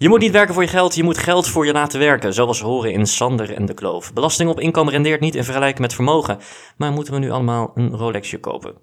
Je moet niet werken voor je geld, je moet geld voor je laten werken, zoals we horen in Sander en de Kloof. Belasting op inkomen rendeert niet in vergelijking met vermogen. Maar moeten we nu allemaal een Rolexje kopen?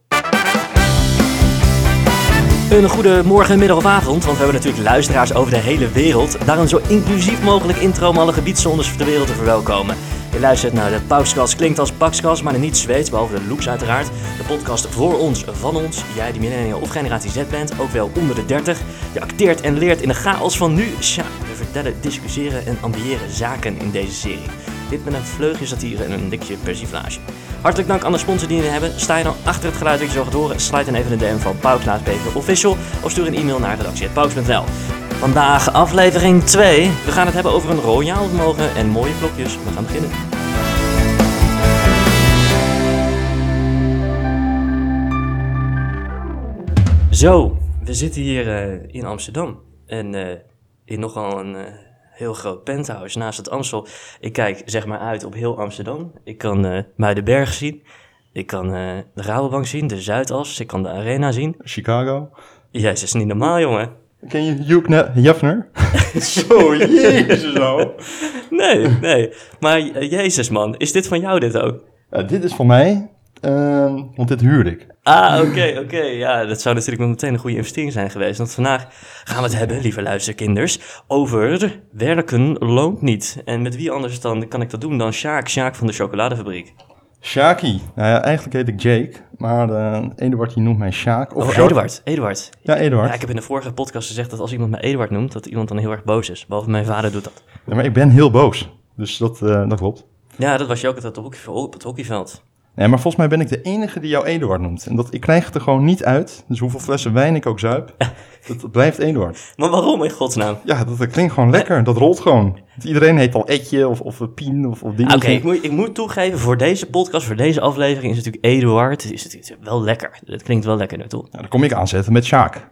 Een goede morgen, middag of avond, want we hebben natuurlijk luisteraars over de hele wereld. Daarom zo inclusief mogelijk intro om alle gebiedszones ter wereld te verwelkomen. Je luistert naar de Paukskas, klinkt als Pakskas, maar niet Zweeds, behalve de looks uiteraard. De podcast voor ons, van ons, jij die millennial of generatie Z bent, ook wel onder de 30. Je acteert en leert in de chaos van nu. Tja, we vertellen, discussiëren en ambiëren zaken in deze serie. Dit met een vleugje satire en een dikje persiflage. Hartelijk dank aan de sponsor die we hebben. Sta je nou achter het geluid dat je zo gaat horen? Sluit dan even een DM van Pauks Official of stuur een e-mail naar redactie.pauks.nl. Vandaag aflevering 2. We gaan het hebben over een royaal vermogen en mooie klokjes. We gaan beginnen. Zo, we zitten hier uh, in Amsterdam. En uh, in nogal een uh, heel groot penthouse naast het Amstel. Ik kijk zeg maar uit op heel Amsterdam. Ik kan Muidenberg zien. Ik kan de Rabobank zien, de Zuidas. Ik kan de Arena zien. Chicago. Jezus, is niet normaal, jongen. Ken je Hugh Jeffner? Zo, jezus nou. Nee, nee. Maar uh, jezus man, is dit van jou dit ook? dit is van mij. Uh, want dit huurde ik. Ah, oké, okay, oké. Okay. Ja, dat zou natuurlijk meteen een goede investering zijn geweest. Want vandaag gaan we het hebben, lieve luisterkinders, over werken loont niet. En met wie anders dan kan ik dat doen dan Sjaak, Sjaak van de chocoladefabriek. Shaki. Nou ja, eigenlijk heet ik Jake, maar uh, Eduard die noemt mij Sjaak. Of oh, Eduard, Eduard. Ja, Eduard. Ja, ik heb in de vorige podcast gezegd dat als iemand mij Eduard noemt, dat iemand dan heel erg boos is. Behalve mijn vader doet dat. Ja, maar ik ben heel boos. Dus dat, uh, dat klopt. Ja, dat was je ook op het hockeyveld. Nee, maar volgens mij ben ik de enige die jou Eduard noemt. En dat, ik krijg het er gewoon niet uit. Dus hoeveel flessen wijn ik ook zuip, dat, dat blijft Eduard. Maar waarom in godsnaam? Ja, dat, dat klinkt gewoon lekker. Dat rolt gewoon. Iedereen heet al Etje of, of Pien of, of dingen. Oké, ik, moet, ik moet toegeven, voor deze podcast, voor deze aflevering is natuurlijk Eduard is het wel lekker. Het klinkt wel lekker naartoe. Ja, dan kom ik aanzetten met Sjaak.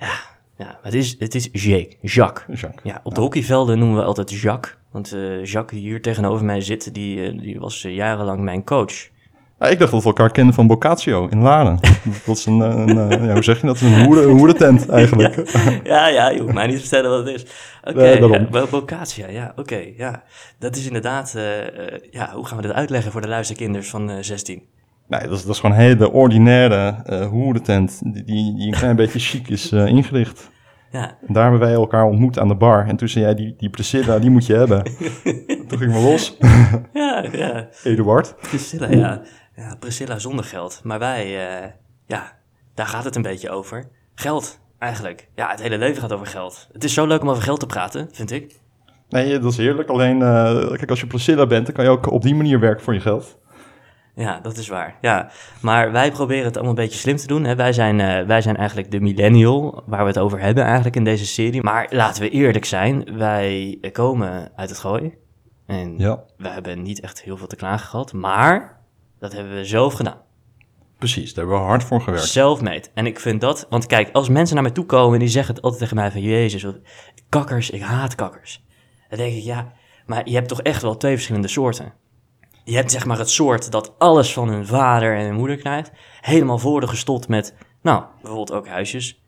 Ja, ja, het is, het is Jake, Jacques. Jacques. Ja, op de hockeyvelden noemen we altijd Jacques. Want uh, Jacques, die hier tegenover mij zit, die, uh, die was uh, jarenlang mijn coach. Ja, ik dacht dat we elkaar kenden van Boccaccio in Laren. dat is een, een, ja, hoe zeg je dat? Een hoede, een hoedentent eigenlijk. ja, ja, ja, je hoeft mij niet te vertellen wat het is. Oké, okay, ja, Boccaccio, ja, oké, okay, ja. Dat is inderdaad, uh, ja, hoe gaan we dat uitleggen voor de luisterkinders van uh, 16? Nee, dat is, dat is gewoon een hele ordinaire uh, hoedentent die, die een klein beetje chic is ingericht. Ja. En daar hebben wij elkaar ontmoet aan de bar. En toen zei jij, die, die Priscilla, die moet je hebben. toen ging we los. ja, ja. Eduard. Priscilla, ja. Ja. Priscilla zonder geld. Maar wij, uh, ja, daar gaat het een beetje over. Geld, eigenlijk. Ja, het hele leven gaat over geld. Het is zo leuk om over geld te praten, vind ik. Nee, dat is heerlijk. Alleen, uh, kijk, als je Priscilla bent, dan kan je ook op die manier werken voor je geld. Ja, dat is waar. Ja, maar wij proberen het allemaal een beetje slim te doen. Hè. Wij, zijn, uh, wij zijn eigenlijk de millennial waar we het over hebben eigenlijk in deze serie. Maar laten we eerlijk zijn, wij komen uit het gooi. En ja. we hebben niet echt heel veel te klagen gehad. Maar dat hebben we zelf gedaan. Precies, daar hebben we hard voor gewerkt. Zelfmeet. En ik vind dat, want kijk, als mensen naar mij toe komen en die zeggen het altijd tegen mij van... Jezus, wat, kakkers, ik haat kakkers. Dan denk ik, ja, maar je hebt toch echt wel twee verschillende soorten je hebt zeg maar het soort dat alles van hun vader en hun moeder krijgt. Helemaal voorgestopt met, nou, bijvoorbeeld ook huisjes.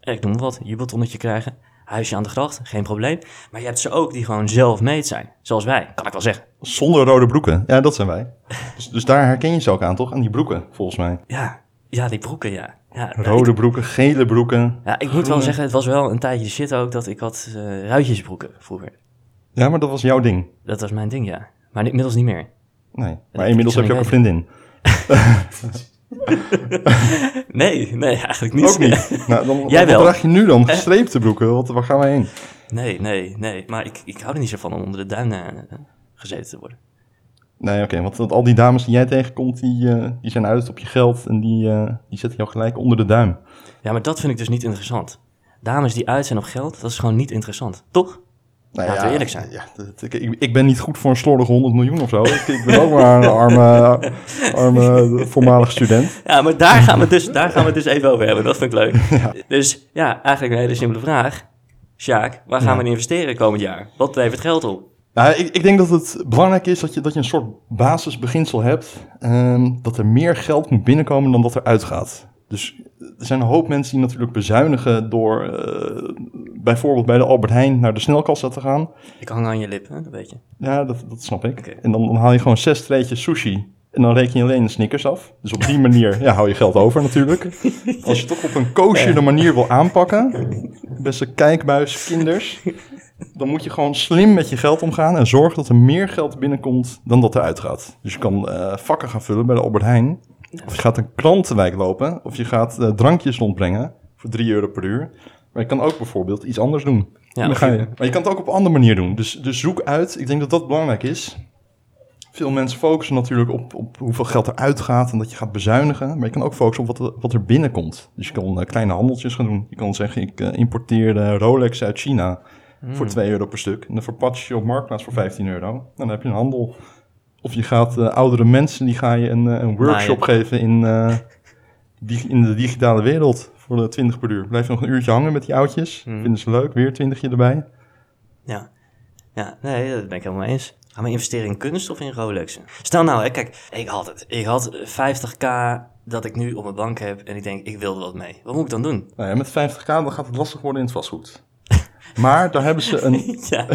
Ik noem wat, jubeltonnetje krijgen. Huisje aan de gracht, geen probleem. Maar je hebt ze ook die gewoon zelfmeet zijn. Zoals wij, kan ik wel zeggen. Zonder rode broeken. Ja, dat zijn wij. dus, dus daar herken je ze ook aan, toch? Aan die broeken, volgens mij. Ja, ja die broeken, ja. ja Rode ik, broeken, gele broeken. Ja, ik moet wel zeggen, het was wel een tijdje shit ook dat ik had uh, ruitjesbroeken vroeger. Ja, maar dat was jouw ding. Dat was mijn ding, ja. Maar inmiddels niet meer. Nee, maar inmiddels heb je ook een vriendin. nee, nee, eigenlijk niet. Ook niet. Nou, dan, Jij wat wel. draag je nu dan? Gestreepte broeken? Wat, waar gaan we heen? Nee, nee, nee. Maar ik, ik hou er niet zo van om onder de duim uh, gezeten te worden. Nee, oké. Okay, want, al die dames die jij tegenkomt, die, uh, die zijn uit op je geld en die, uh, die zetten jou gelijk onder de duim. Ja, maar dat vind ik dus niet interessant. Dames die uit zijn op geld, dat is gewoon niet interessant. Toch? Nou, Laten ja, we eerlijk zijn. Ja, ik, ik, ben niet goed voor een slordige 100 miljoen of zo. ik, ik ben ook maar een arme, arme voormalig student. Ja, maar daar gaan, we dus, daar gaan we het dus even over hebben. Dat vind ik leuk. Ja. Dus ja, eigenlijk een hele simpele vraag. Sjaak, waar gaan we in investeren komend jaar? Wat levert geld op? Nou, ik, ik, denk dat het belangrijk is dat je, dat je een soort basisbeginsel hebt. Um, dat er meer geld moet binnenkomen dan dat er uitgaat. Dus er zijn een hoop mensen die natuurlijk bezuinigen door eh, bijvoorbeeld bij de Albert Heijn naar de snelkassa te gaan. Ik hang aan je lippen, dat weet je. Ja, dat, dat snap ik. En dan, dan haal je gewoon zes treetjes sushi. En dan reken je alleen de Snickers af. Dus op die manier ja, hou je geld over natuurlijk. Als je toch op een koosjere manier wil aanpakken, beste kijkbuis, kinders, dan moet je gewoon slim met je geld omgaan en zorgen dat er meer geld binnenkomt dan dat eruit gaat. Dus je kan eh, vakken gaan vullen bij de Albert Heijn. Of je gaat een krantenwijk lopen. Of je gaat eh, drankjes rondbrengen voor 3 euro per uur. Maar je kan ook bijvoorbeeld iets anders doen. Ja, Dan of ga je- je, maar je kan het ook op een andere manier doen. Dus, dus zoek uit. Ik denk dat dat belangrijk is. Veel mensen focussen natuurlijk op, op hoeveel geld eruit gaat en dat je gaat bezuinigen. Maar je kan ook focussen op wat, er- wat er binnenkomt. Dus je kan eh, kleine handeltjes gaan doen. Je kan zeggen, ik eh, importeer Rolex uit China voor 2 euro per stuk. En dan verpatch je op Marktplaats voor 15 euro. Dan heb je een handel. Of je gaat eh, oudere mensen, die ga je een, eh, een workshop geven in, eh, dig- in de digitale wereld voor de 20 per uur. Blijf nog een uurtje hangen met die oudjes. Hmm. Vinden ze leuk, weer 20 erbij. Ja. Ja, nee, dat ben ik helemaal eens. Gaan we investeren in kunst of in Rolexen? Stel nou, hè, kijk, ik had het. Ik had 50k dat ik nu op mijn bank heb en ik denk, ik wil er wat mee. Wat moet ik dan doen? Nou ja, met 50k dan gaat het lastig worden in het vastgoed. Maar daar hebben ze een... ja,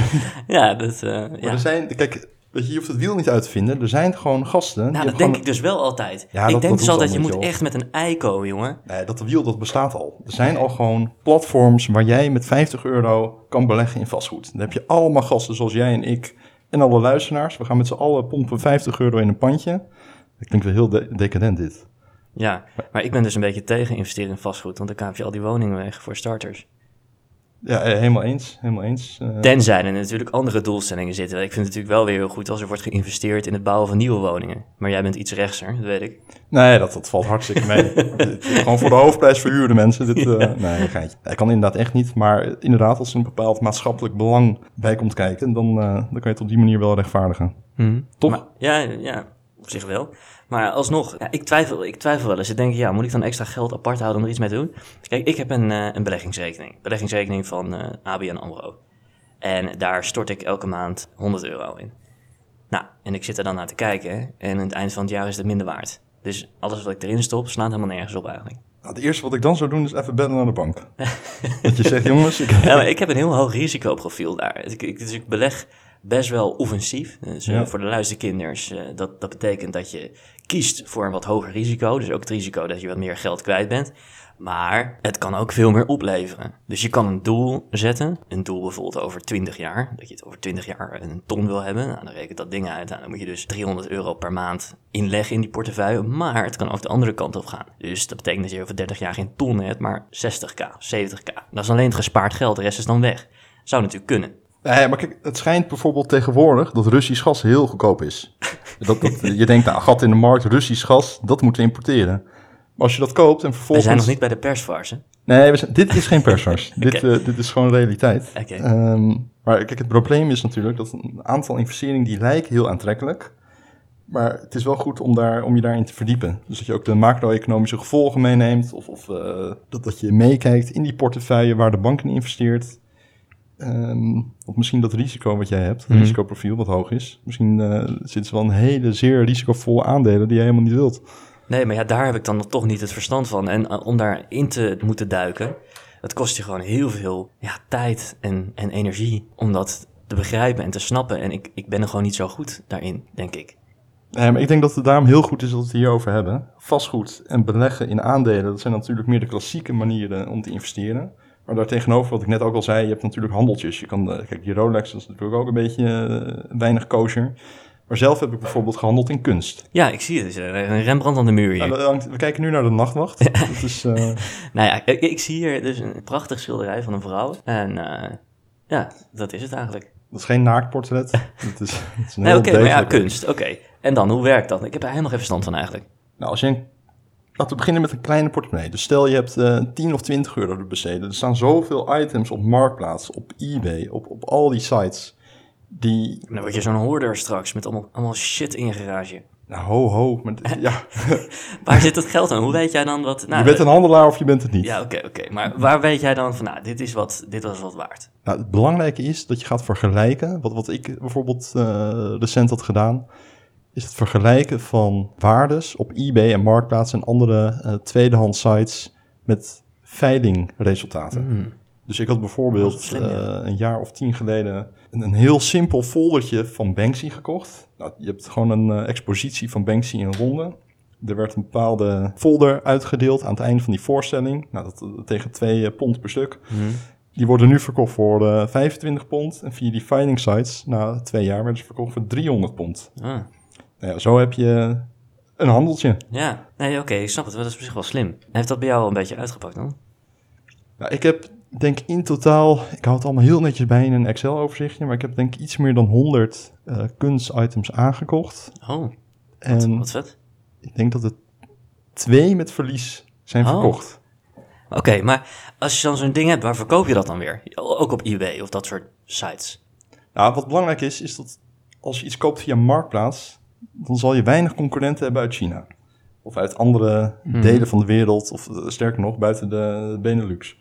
ja, dat, eh, Maar ja. er zijn, kijk, weet je, je hoeft het wiel niet uit te vinden. Er zijn gewoon gasten. Nou, dat denk gewoon- ik dus wel altijd. Ja, ik dat- denk dat dus altijd, je moet echt met een ei komen, jongen. Nee, dat wiel dat bestaat al. Er zijn al gewoon platforms waar jij met 50 euro kan beleggen in vastgoed. Dan heb je allemaal gasten zoals jij en ik en alle luisteraars. We gaan met z'n allen pompen 50 euro in een pandje. Dat klinkt wel heel de- decadent dit. Ja, maar ik ben dus een beetje tegen investeren in vastgoed, want dan kaap je al die woningen weg voor starters. Ja, eh, helemaal eens. Helemaal eens. Eh, Tenzij er natuurlijk andere doelstellingen zitten. Ik vind het natuurlijk wel weer heel goed als er wordt geïnvesteerd in het bouwen van nieuwe woningen. Maar jij bent iets rechtser, dat weet ik. Nee, dat, dat valt hartstikke mee. Gewoon voor de hoofdprijs verhuurde mensen. Dit, eh, nee, een geintje. Dat kan inderdaad echt niet. Maar inderdaad, als er een bepaald maatschappelijk belang bij komt kijken, dan, eh, dan kan je het op die manier wel rechtvaardigen. Toch? Maar, ja, ja, op zich wel. Maar alsnog, ja, ik, twijfel, ik twijfel wel eens. Ik denk, ja, moet ik dan extra geld apart houden om er iets mee te doen? Kijk, ik heb een, eh, een beleggingsrekening. Beleggingsrekening van eh ABN AMRO. En daar stort ik elke maand 100 euro in. Nou, en ik zit er dan naar te kijken. En aan het eind van het jaar is het minder waard. Dus alles wat ik erin stop, slaat helemaal nergens op eigenlijk. Nou, het eerste wat ik dan zou doen is even bellen naar de bank. dat je zegt, jongens, ik, Ja, maar ik heb een heel hoog risicoprofiel daar. Ik, ik, dus ik beleg best wel offensief. Dus eh, voor de luisterkinders, eh, dat, dat betekent dat je kiest voor een wat hoger risico. Dus ook het risico dat je wat meer geld kwijt bent. Maar het kan ook veel meer opleveren. Dus je kan een doel zetten. Een doel bijvoorbeeld over 20 jaar. Dat je het over 20 jaar een ton wil hebben. Nou, dan rekent dat ding uit. Nou, dan moet je dus 300 euro per maand inleggen in die portefeuille. Maar het kan ook de andere kant op gaan. Dus dat betekent dat je over 30 jaar geen ton hebt, maar 60k, 70k. Dat is alleen het gespaard geld. De rest is dan weg. Zou natuurlijk kunnen. Nee, maar kijk, het schijnt bijvoorbeeld tegenwoordig dat Russisch gas heel goedkoop is. Dat, dat, je denkt, nou, gat in de markt, Russisch gas, dat moeten we importeren. Maar als je dat koopt en We vervolgens... zijn nog niet bij de persvars, hè? Nee, we zijn- dit is geen persars. dit, eh, dit is gewoon realiteit. Oké. Ehm, maar kijk, het probleem is natuurlijk dat een aantal investeringen die lijken heel aantrekkelijk. Maar het is wel goed om, daar, om je daarin te verdiepen. Dus dat je ook de macro-economische gevolgen meeneemt. Of, of eh, dat, dat je meekijkt in die portefeuille waar de bank in investeert. Ehm, of misschien dat risico wat jij hebt, het Mhm. risicoprofiel wat hoog is. Misschien eh zitten ze wel een hele zeer risicovolle aandelen die je helemaal niet wilt. Nee, maar ja, daar heb ik dan toch niet het verstand van. En eh, om daarin te moeten duiken, dat kost je gewoon heel veel ja, tijd en, en energie om dat te begrijpen en te snappen. En ik, ik ben er gewoon niet zo goed daarin, denk ik. Ik denk dat het daarom heel goed is dat we het hierover hebben. Vastgoed en beleggen in aandelen, dat zijn natuurlijk meer de klassieke manieren om te investeren. Maar daartegenover, wat ik net ook al zei, je hebt natuurlijk handeltjes. Je kan, eh, kijk, die Rolex dat is natuurlijk ook een beetje eh, weinig kosher. Maar zelf heb ik bijvoorbeeld gehandeld in kunst. Ja, ik zie het. Er is een Rembrandt aan de muur hier. Nou, we kijken nu naar de nachtwacht. Dat is, eh, Nou ja, ik, ik zie hier dus een prachtig schilderij van een vrouw. En ja, dat is het eigenlijk. dat is geen naaktportret. Dat is, dat is een Nee, oké, maar ja, kunst. Oké. En dan, hoe werkt dat? Ik heb daar helemaal geen verstand van eigenlijk. Nou, als je een, laten we beginnen met een kleine portemonnee. Dus stel je hebt eh 10 of 20 euro te besteden. Er staan zoveel items op Marktplaats, op eBay, op, op al die sites. Die, Dan word je zo'n hoorder straks met allemaal, allemaal shit in je garage. nou ho ho, maar, ja, Waar zit het geld aan? Hoe weet jij dan wat... Nou, je bent een handelaar of je bent het niet. Ja, oké, oké. Maar waar weet jij dan van, nou, dit, is wat, dit was wat waard? Nou, het belangrijke is dat je gaat vergelijken. Wat, wat ik bijvoorbeeld eh, recent had gedaan, is het vergelijken van waardes op eBay en Marktplaats en andere eh tweedehands sites met veilingresultaten. Hmm. Dus ik had bijvoorbeeld is slim, ja. eh, een jaar of tien geleden een, een heel simpel foldertje van Banksy gekocht. Nou, je hebt gewoon een eh, expositie van Banksy in Londen. Er werd een bepaalde folder uitgedeeld aan het einde van die voorstelling. Nou, dat, tegen 2 pond per stuk. Hmm. Die worden nu verkocht voor eh, 25 pond. En via die finding sites, na twee jaar, werden ze verkocht voor 300 pond. Ah. Nou ja, zo heb je een handeltje. Ja, nee, oké, ik snap het. Dat is op zich wel slim. Heeft dat bij jou al een beetje uitgepakt dan? Nou, ik heb denk in totaal, ik hou het allemaal heel netjes bij in een Excel-overzichtje, maar ik heb denk iets meer dan 100 eh kunstitems aangekocht. Oh, wat, En wat vet. ik denk dat er twee met verlies zijn Oh. verkocht. Oké, maar als je dan zo'n ding hebt, waar verkoop je dat dan weer? Ook op eBay of dat soort sites? Nou, wat belangrijk is, is dat als je iets koopt via Marktplaats, dan zal je weinig concurrenten hebben uit China. Of uit andere Mhm. delen van de wereld, of eh, sterker nog, buiten de Benelux.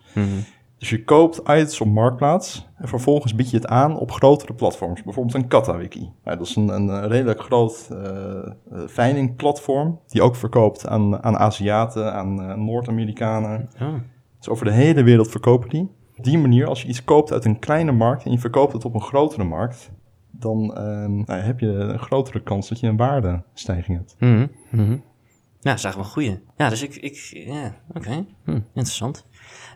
Dus je koopt items op Marktplaats en vervolgens bied je het aan op grotere platforms. Bijvoorbeeld een KataWiki. Nou, dat is een, een eh, redelijk groot eh eh, veilingplatform die ook verkoopt aan, aan Aziaten, aan Noord-Amerikanen. Oh. Dus over de hele wereld verkopen die. Op die manier, als je iets koopt uit een kleine markt en je verkoopt het op een grotere markt, dan ehm, nou, heb je een grotere kans dat je een waardestijging hebt. Mhm. Ja, dat is eigenlijk wel een goeie. Ja, dus ik, ik ja, oké, Hm, interessant.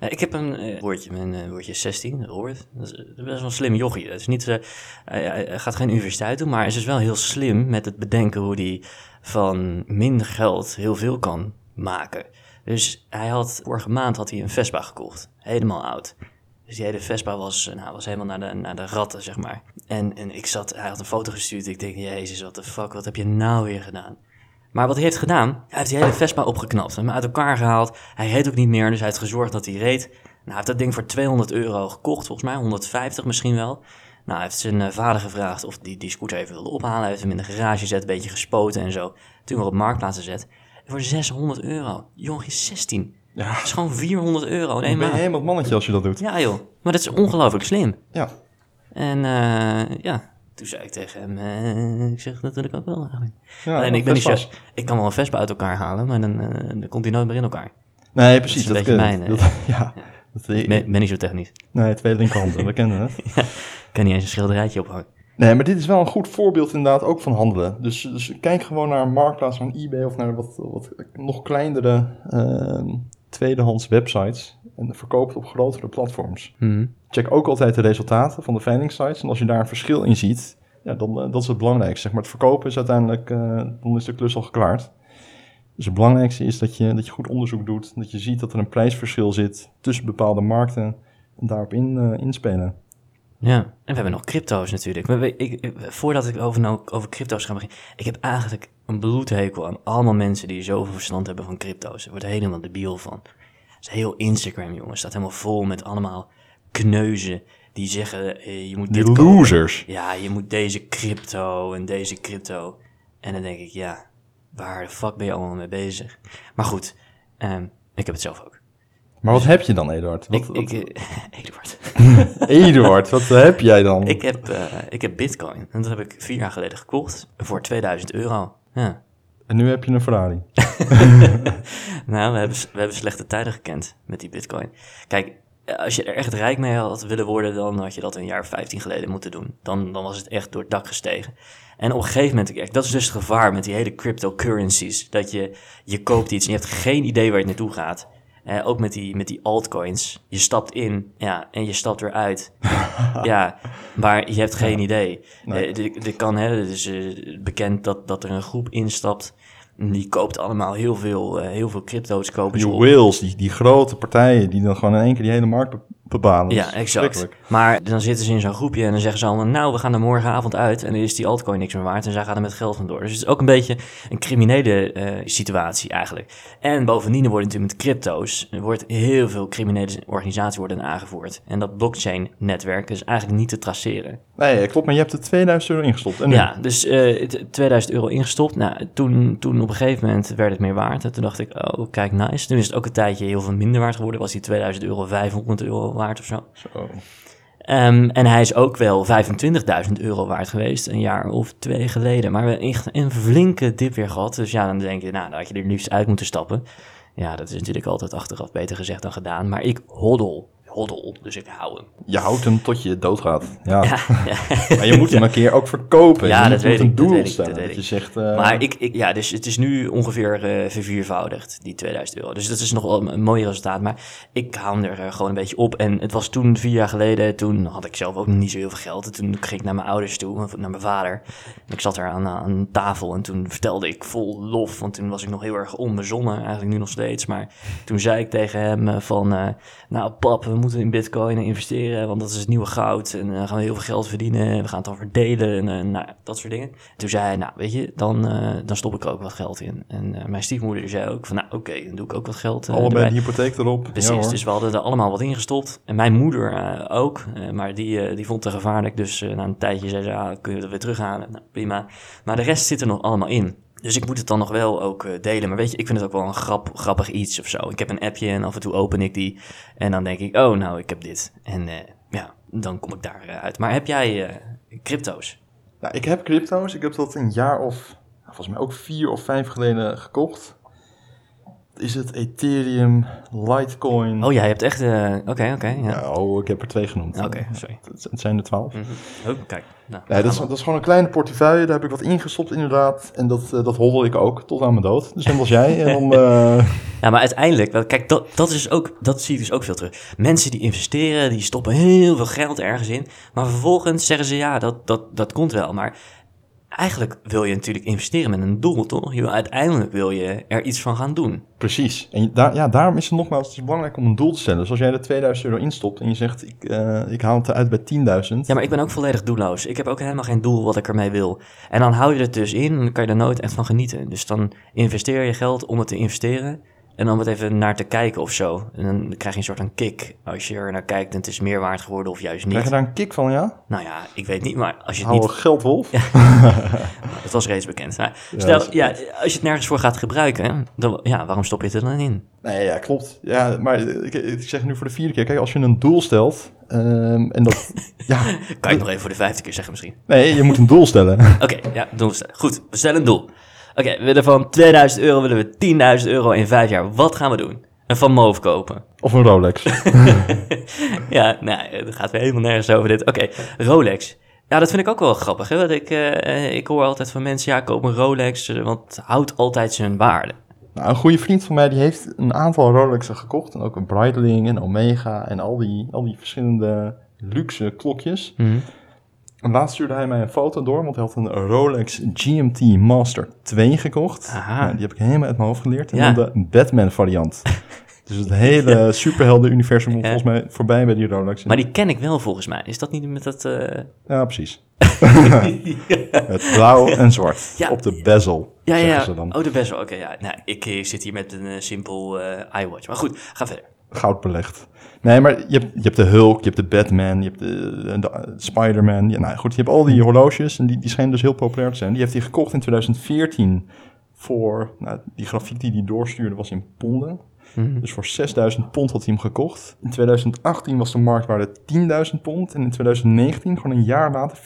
Eh, ik heb een eh, woordje, mijn eh, woordje is 16, Robert. Dat is, best wel een slim jochie. Dat is niet, hij, gaat geen universiteit doen, maar is dus wel heel slim met het bedenken hoe hij van minder geld heel veel kan maken. Dus hij had, vorige maand had hij een Vespa gekocht, helemaal oud. Dus die hele Vespa was, nou, was helemaal naar de, naar de ratten, zeg maar. En, en ik zat, hij had een foto gestuurd. Ik denk, jezus, wat de fuck, wat heb je nou weer gedaan? Maar wat hij heeft gedaan, hij heeft die hele Vespa opgeknapt. Hem uit elkaar gehaald. Hij reed ook niet meer, dus hij heeft gezorgd dat hij reed. Nou, hij heeft dat ding voor 200 euro gekocht, volgens mij. 150 misschien wel. Nou, hij heeft zijn eh, vader gevraagd of die die scooter even wilde ophalen. Hij heeft hem in de garage gezet, een beetje gespoten en zo. Toen weer op marktplaats gezet. Voor 600 euro. Jongen, je is 16. Ja, Dat is gewoon 400 euro in dan ben je helemaal mannetje als je dat doet. Ja joh, maar dat is ongelooflijk slim. Ja. En eh, ja, toen zei ik tegen hem, eh, ik zeg dat wil ik ook wel eigenlijk. ja Alleen ik ben niet zo, ik kan wel een Vespa uit elkaar halen, maar dan, eh, dan komt hij nooit meer in elkaar. Nee, precies. Dat is een dat beetje mijn, Dat- ja. Dat, Ik ben, ben niet zo technisch. nee, twee linkerhanden, we kennen het. Ik kan niet eens een schilderijtje ophangen. Nee, maar dit is wel een goed voorbeeld inderdaad ook van handelen. Dus, dus kijk gewoon naar een marktplaats, naar een eBay of naar wat, wat nog kleinere ehm, tweedehands websites. En verkoop het op grotere platforms. Mhm. Check ook altijd de resultaten van de veilingsites. En als je daar een verschil in ziet, ja, dan eh, dat is het belangrijkste. Zeg maar, het verkopen is uiteindelijk, eh, dan is de klus al geklaard. Dus het belangrijkste is dat je, dat je goed onderzoek doet. Dat je ziet dat er een prijsverschil zit tussen bepaalde markten. En daarop in, eh, inspelen. Ja, en we hebben nog crypto's natuurlijk. We- we- ik, ik- voordat ik over, nou, over crypto's ga beginnen, ik heb eigenlijk een bloedhekel aan allemaal mensen die zoveel verstand hebben van crypto's. Er helemaal debiel van. Het is heel Instagram, jongens. staat helemaal vol met allemaal kneuzen die zeggen, eh, je moet Die dit kopen. losers. Ja, je moet deze crypto en deze crypto. En dan denk ik, ja, waar de fuck ben je allemaal mee bezig? Maar goed, ehm, ik heb het zelf ook. Maar wat heb je dan, Eduard? Wat, ik, wat- ik, eh, Eduard. Eduard, wat heb jij dan? Ik heb, eh, ik heb bitcoin. En dat heb ik vier jaar geleden gekocht. Voor 2000 euro. Ja. En nu heb je een Ferrari. Nou, we hebben, we hebben slechte tijden gekend met die bitcoin. Kijk, als je er echt rijk mee had willen worden, dan had je dat een jaar of 15 geleden moeten doen. Dan, dan was het echt door het dak gestegen. En op een gegeven moment, dat is dus het gevaar met die hele cryptocurrencies. Dat je, je koopt iets en je hebt geen idee waar het naartoe gaat. Ook met die, met die altcoins. Je stapt in, ja, en je stapt weer uit. ja, maar je hebt geen idee. Nee. Eh, dit- kan, hè, het is eh, bekend dat, dat er een groep instapt. Die koopt allemaal heel veel, eh, heel veel crypto's kopen Die whales, die, die grote partijen, die dan gewoon in één keer die hele markt bepalen. Ja, exact. Maar dan zitten ze in zo'n groepje en dan zeggen ze allemaal... nou, we gaan er morgenavond uit en dan is die altcoin niks meer waard... en zij gaan er met geld vandoor. Dus het is ook een beetje een criminele eh, situatie eigenlijk. En bovendien worden natuurlijk met crypto's... er wordt heel veel criminele organisaties worden aangevoerd. En dat blockchain-netwerk is eigenlijk niet te traceren. Nee, klopt, maar je hebt er 2000 euro ingestopt. En? Ja, dus eh, het- 2000 euro ingestopt. Nou, toen, toen op een gegeven moment werd het meer waard. En toen dacht ik, oh, kijk, nice. Toen is het ook een tijdje heel veel minder waard geworden. Was die 2000 euro 500 euro waard of zo. Zo. Ehm, en hij is ook wel 25.000 euro waard geweest, een jaar of twee geleden. Maar we hebben echt een flinke dip weer gehad. Dus ja, dan denk je, nou, dan had je er liefst uit moeten stappen. Ja, dat is natuurlijk altijd achteraf beter gezegd dan gedaan. Maar ik hoddel, hoddel, dus ik hou hem. Je houdt hem tot je doodgaat. Ja. Ja, ja. Maar je moet hem een keer ook verkopen. Ja, je dat weet ik, dat doel weet ik, stellen. dat je zegt... eh, Maar ik, ik, ja, dus het is nu ongeveer eh verviervoudigd, die 2000 euro. Dus dat is nog wel een mooi resultaat. Maar ik haal hem er eh, gewoon een beetje op. En het was toen, vier jaar geleden, toen had ik zelf ook nog niet zo heel veel geld. En toen ging ik naar mijn ouders toe, naar mijn vader. En ik zat daar aan, aan tafel en toen vertelde ik vol lof. Want toen was ik nog heel erg onbezonnen, eigenlijk nu nog steeds. Maar toen zei ik tegen hem van, nou pap, we moeten in bitcoin investeren. Want dat is het nieuwe goud. En dan gaan we heel veel geld verdienen. We gaan het dan verdelen en eh, nou, dat soort dingen. Toen zei hij, nou weet je, dan, eh, dan stop ik er ook wat geld in. En eh, mijn stiefmoeder zei ook van, nou oké, dan doe ik ook wat geld eh, allebei de hypotheek erop. Precies, Ja, dus we hadden er allemaal wat ingestopt. En mijn moeder eh, ook, eh, maar die, eh, die vond het gevaarlijk. Dus eh, na een tijdje zei ze, ah, kun je dat weer terughalen? Nou, prima. Maar de rest zit er nog allemaal in. Dus ik moet het dan nog wel ook eh, delen. Maar weet je, ik vind het ook wel een grap, grappig iets of zo. Ik heb een appje en af en toe open ik die. En dan denk ik, oh nou, ik heb dit. En eh, ja, dan kom ik daar eh, uit. Maar heb jij crypto's? Nou, ik heb crypto's. Ik heb dat een jaar of, nou, volgens mij ook vier of vijf geleden gekocht. Is het Ethereum, Litecoin? Oh ja, je hebt echt... eh, Oké, oké, ja. Ja, oh, ik heb er twee genoemd. Oké, sorry. Het, het zijn er twaalf. Mhm. Oh, kijk. Nou, Nee, dat is, dat is gewoon een kleine portefeuille. Daar heb ik wat ingestopt inderdaad. En dat, eh, dat hoddel ik ook tot aan mijn dood. Dus net als jij. En dan, eh, Ja, maar uiteindelijk, kijk, dat, dat, is ook, dat zie je dus ook veel terug. Mensen die investeren, die stoppen heel veel geld ergens in. Maar vervolgens zeggen ze, ja, dat, dat, dat komt wel. Maar eigenlijk wil je natuurlijk investeren met een doel, toch? Je wil, uiteindelijk wil je er iets van gaan doen. precies. En daar, ja, daarom is het nogmaals het is belangrijk om een doel te stellen. Dus als jij er 2000 euro instopt en je zegt, ik, eh, ik haal het eruit bij 10.000. Ja, maar ik ben ook volledig doelloos. Ik heb ook helemaal geen doel wat ik ermee wil. En dan hou je het dus in en dan kan je er nooit echt van genieten. Dus dan investeer je geld om het te investeren. En om het even naar te kijken of zo. En dan krijg je een soort van kick als je er naar kijkt en het is meer waard geworden of juist niet. Krijg je daar een kick van, ja? Nou ja, ik weet niet, maar als je het niet... een geldwolf. Dat was reeds bekend. Ja, stel, ja, als je het nergens voor gaat gebruiken, dan, ja, waarom stop je het er dan in? Nee, ja, klopt. Ja, maar ik, ik zeg nu voor de vierde keer. Kijk, als je een doel stelt ehm, en dat... ja, Kan je het nog even voor de vijfde keer zeggen misschien? nee, je moet een doel stellen. Oké, ja, doen we stellen. Goed, we stellen een doel. Oké, we willen van 2000 euro willen we 10.000 euro in vijf jaar. Wat gaan we doen? Een Van Moof kopen. Of een Rolex. ja, nou, het gaat weer helemaal nergens over dit. Oké, Rolex. Ja, dat vind ik ook wel grappig. Hè? Want ik, eh, ik hoor altijd van mensen, ja, koop een Rolex, want het houdt altijd zijn waarde. Nou, een goede vriend van mij die heeft een aantal Rolexen gekocht. En ook een Breitling en Omega en al die, al die verschillende luxe klokjes. En laatst stuurde hij mij een foto door, want hij had een Rolex GMT Master 2 gekocht. Aha. Nou, die heb ik helemaal uit mijn hoofd geleerd. En Ja. dan de Batman variant. dus het hele superhelden-universum komt Ja. volgens mij voorbij bij die Rolex. Maar die ken ik wel volgens mij. Is dat niet met dat... eh, Ja, precies. Het blauw en zwart. Op de bezel, Ja, ja, ze dan. Oh, de best wel. Oké, ja. Nou, ik eh, zit hier met een eh, simpel eh, iWatch. Maar goed, ga verder. Goud belegd. Nee, maar je hebt, je hebt de Hulk, je hebt de Batman, je hebt de, de, de Spider-Man. Ja, nou goed, je hebt al die horloges en die, die schijnen dus heel populair te zijn. Die heeft hij gekocht in 2014 voor, nou, die grafiek die hij doorstuurde was in ponden. Mhm. Dus voor 6000 pond had hij hem gekocht. In 2018 was de marktwaarde 10.000 pond en in 2019, gewoon een jaar later,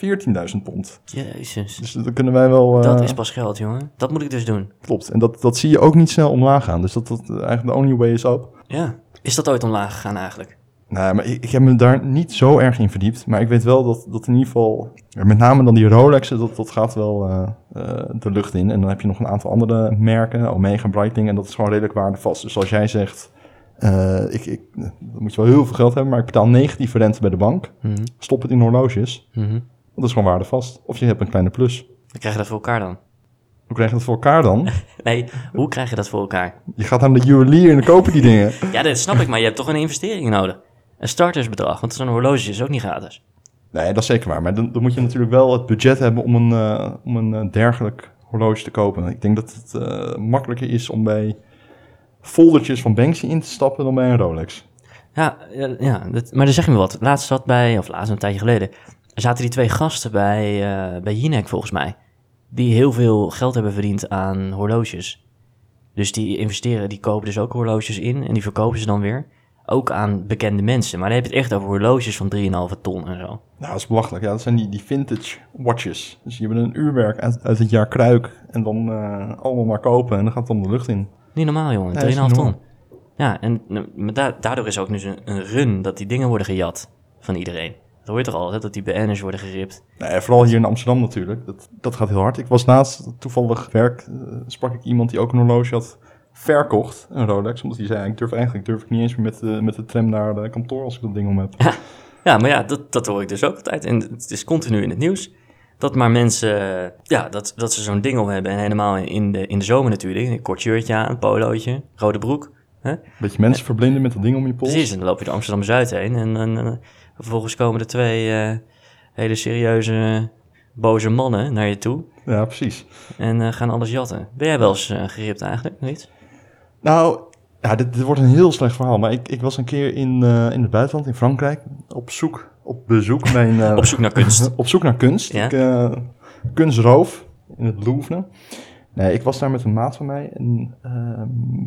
14.000 pond. Jezus. Dus dat kunnen wij wel... Dat eh, is pas geld, jongen. Dat moet ik dus doen. Klopt. En dat, dat zie je ook niet snel omlaag gaan. Dus dat, dat eigenlijk de only way is up. Ja. Is dat ooit omlaag gegaan eigenlijk? Nou, maar ik, ik heb me daar niet zo erg in verdiept. Maar ik weet wel dat, dat in ieder geval, met name dan die Rolexen, dat, dat gaat wel eh, eh, de lucht in. En dan heb je nog een aantal andere merken, Omega, Breitling, en dat is gewoon redelijk waardevast. Dus als jij zegt, eh, ik, ik, dan moet je wel heel veel geld hebben, maar ik betaal negatieve rente bij de bank, Mhm. stop het in horloges, Mhm. dat is gewoon waardevast. Of je hebt een kleine plus. Dan krijg je dat voor elkaar dan. Hoe krijg je dat voor elkaar dan? Nee, hoe krijg je dat voor elkaar? Je gaat aan de juwelier en dan kopen die dingen. Ja, dat snap ik, maar je hebt toch een investering nodig. Een startersbedrag, want zo'n horloge is ook niet gratis. Nee, dat is zeker waar. Maar dan, dan moet je natuurlijk wel het budget hebben om een, eh, om een eh, dergelijk horloge te kopen. Ik denk dat het eh, makkelijker is om bij foldertjes van Banksy in te stappen dan bij een Rolex. Ja, ja, ja dat, maar dan zeg je me wat. Laatst zat bij, of laatst een tijdje geleden, zaten die twee gasten bij, bij Jinek volgens mij. Die heel veel geld hebben verdiend aan horloges. Dus die investeren, die kopen dus ook horloges in en die verkopen ze dan weer. ook aan bekende mensen. Maar dan heb je het echt over horloges van 3,5 ton en zo. Nou, dat is belachelijk. Ja, dat zijn die, die vintage watches. Dus die hebben een uurwerk uit, uit het jaar Kruik. En dan eh, allemaal maar kopen en dan gaat het om de lucht in. Niet normaal, jongen. Nee, 3,5 is niet ton. Ja, en nou, maar da- daardoor is ook nu zo'n- een run dat die dingen worden gejat van iedereen. Dat hoor je toch al, hè? dat die BN'ers worden geript. Nee, vooral hier in Amsterdam natuurlijk. Dat, dat gaat heel hard. Ik was naast toevallig werk, eh, sprak ik iemand die ook een horloge had verkocht, een Rolex. Omdat hij zei, ik durf eigenlijk durf ik niet eens meer met de, met de tram naar de kantoor als ik dat ding om heb. Ja, maar ja, dat, dat hoor ik dus ook altijd. En het is continu in het nieuws. Dat maar mensen, eh, ja, dat, dat ze zo'n ding om hebben. En helemaal in de, in de zomer natuurlijk. Een kort shirtje aan, een polootje, rode broek. Hè? Beetje mensen verblinden met dat ding om je pols. Precies, en dan loop je de Amsterdam-Zuid heen. En, en, en vervolgens komen er twee eh, hele serieuze, boze mannen naar je toe. Ja, precies. En eh, gaan alles jatten. Ben jij wel eens eh, geript eigenlijk, niet? Nou, ja, dit, dit wordt een heel slecht verhaal. Maar ik, ik was een keer in, in het buitenland, in Frankrijk, op zoek, op bezoek. Mijn, Op zoek naar kunst. op zoek naar kunst. Ja. Ik, kunstroof in het Louvre. Nee, ik was daar met een maat van mij. En eh,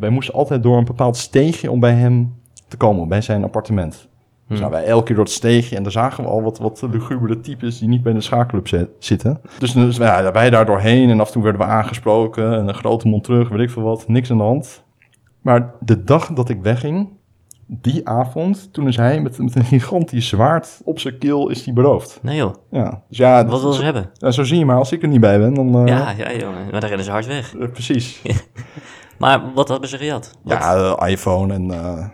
wij moesten altijd door een bepaald steegje om bij hem te komen, bij zijn appartement. Dus Hmm. nou, wij elke keer door het steegje en daar zagen we al wat, wat lugubere types die niet bij de schaakclub zi- zitten. Dus, dus ja, wij daar doorheen en af en toe werden we aangesproken en een grote mond terug, weet ik veel wat, niks aan de hand. Maar de dag dat ik wegging, die avond, toen is hij met, met een gigantisch zwaard op zijn keel is hij beroofd. Nee joh, Ja, dus ja, wat wil ze hebben? ja, zo zie je maar, als ik er niet bij ben, dan... eh, Ja, ja jongen, maar dan rennen ze hard weg. eh, precies. Maar wat hebben ze gejat? Wat- Ja, eh, iPhone en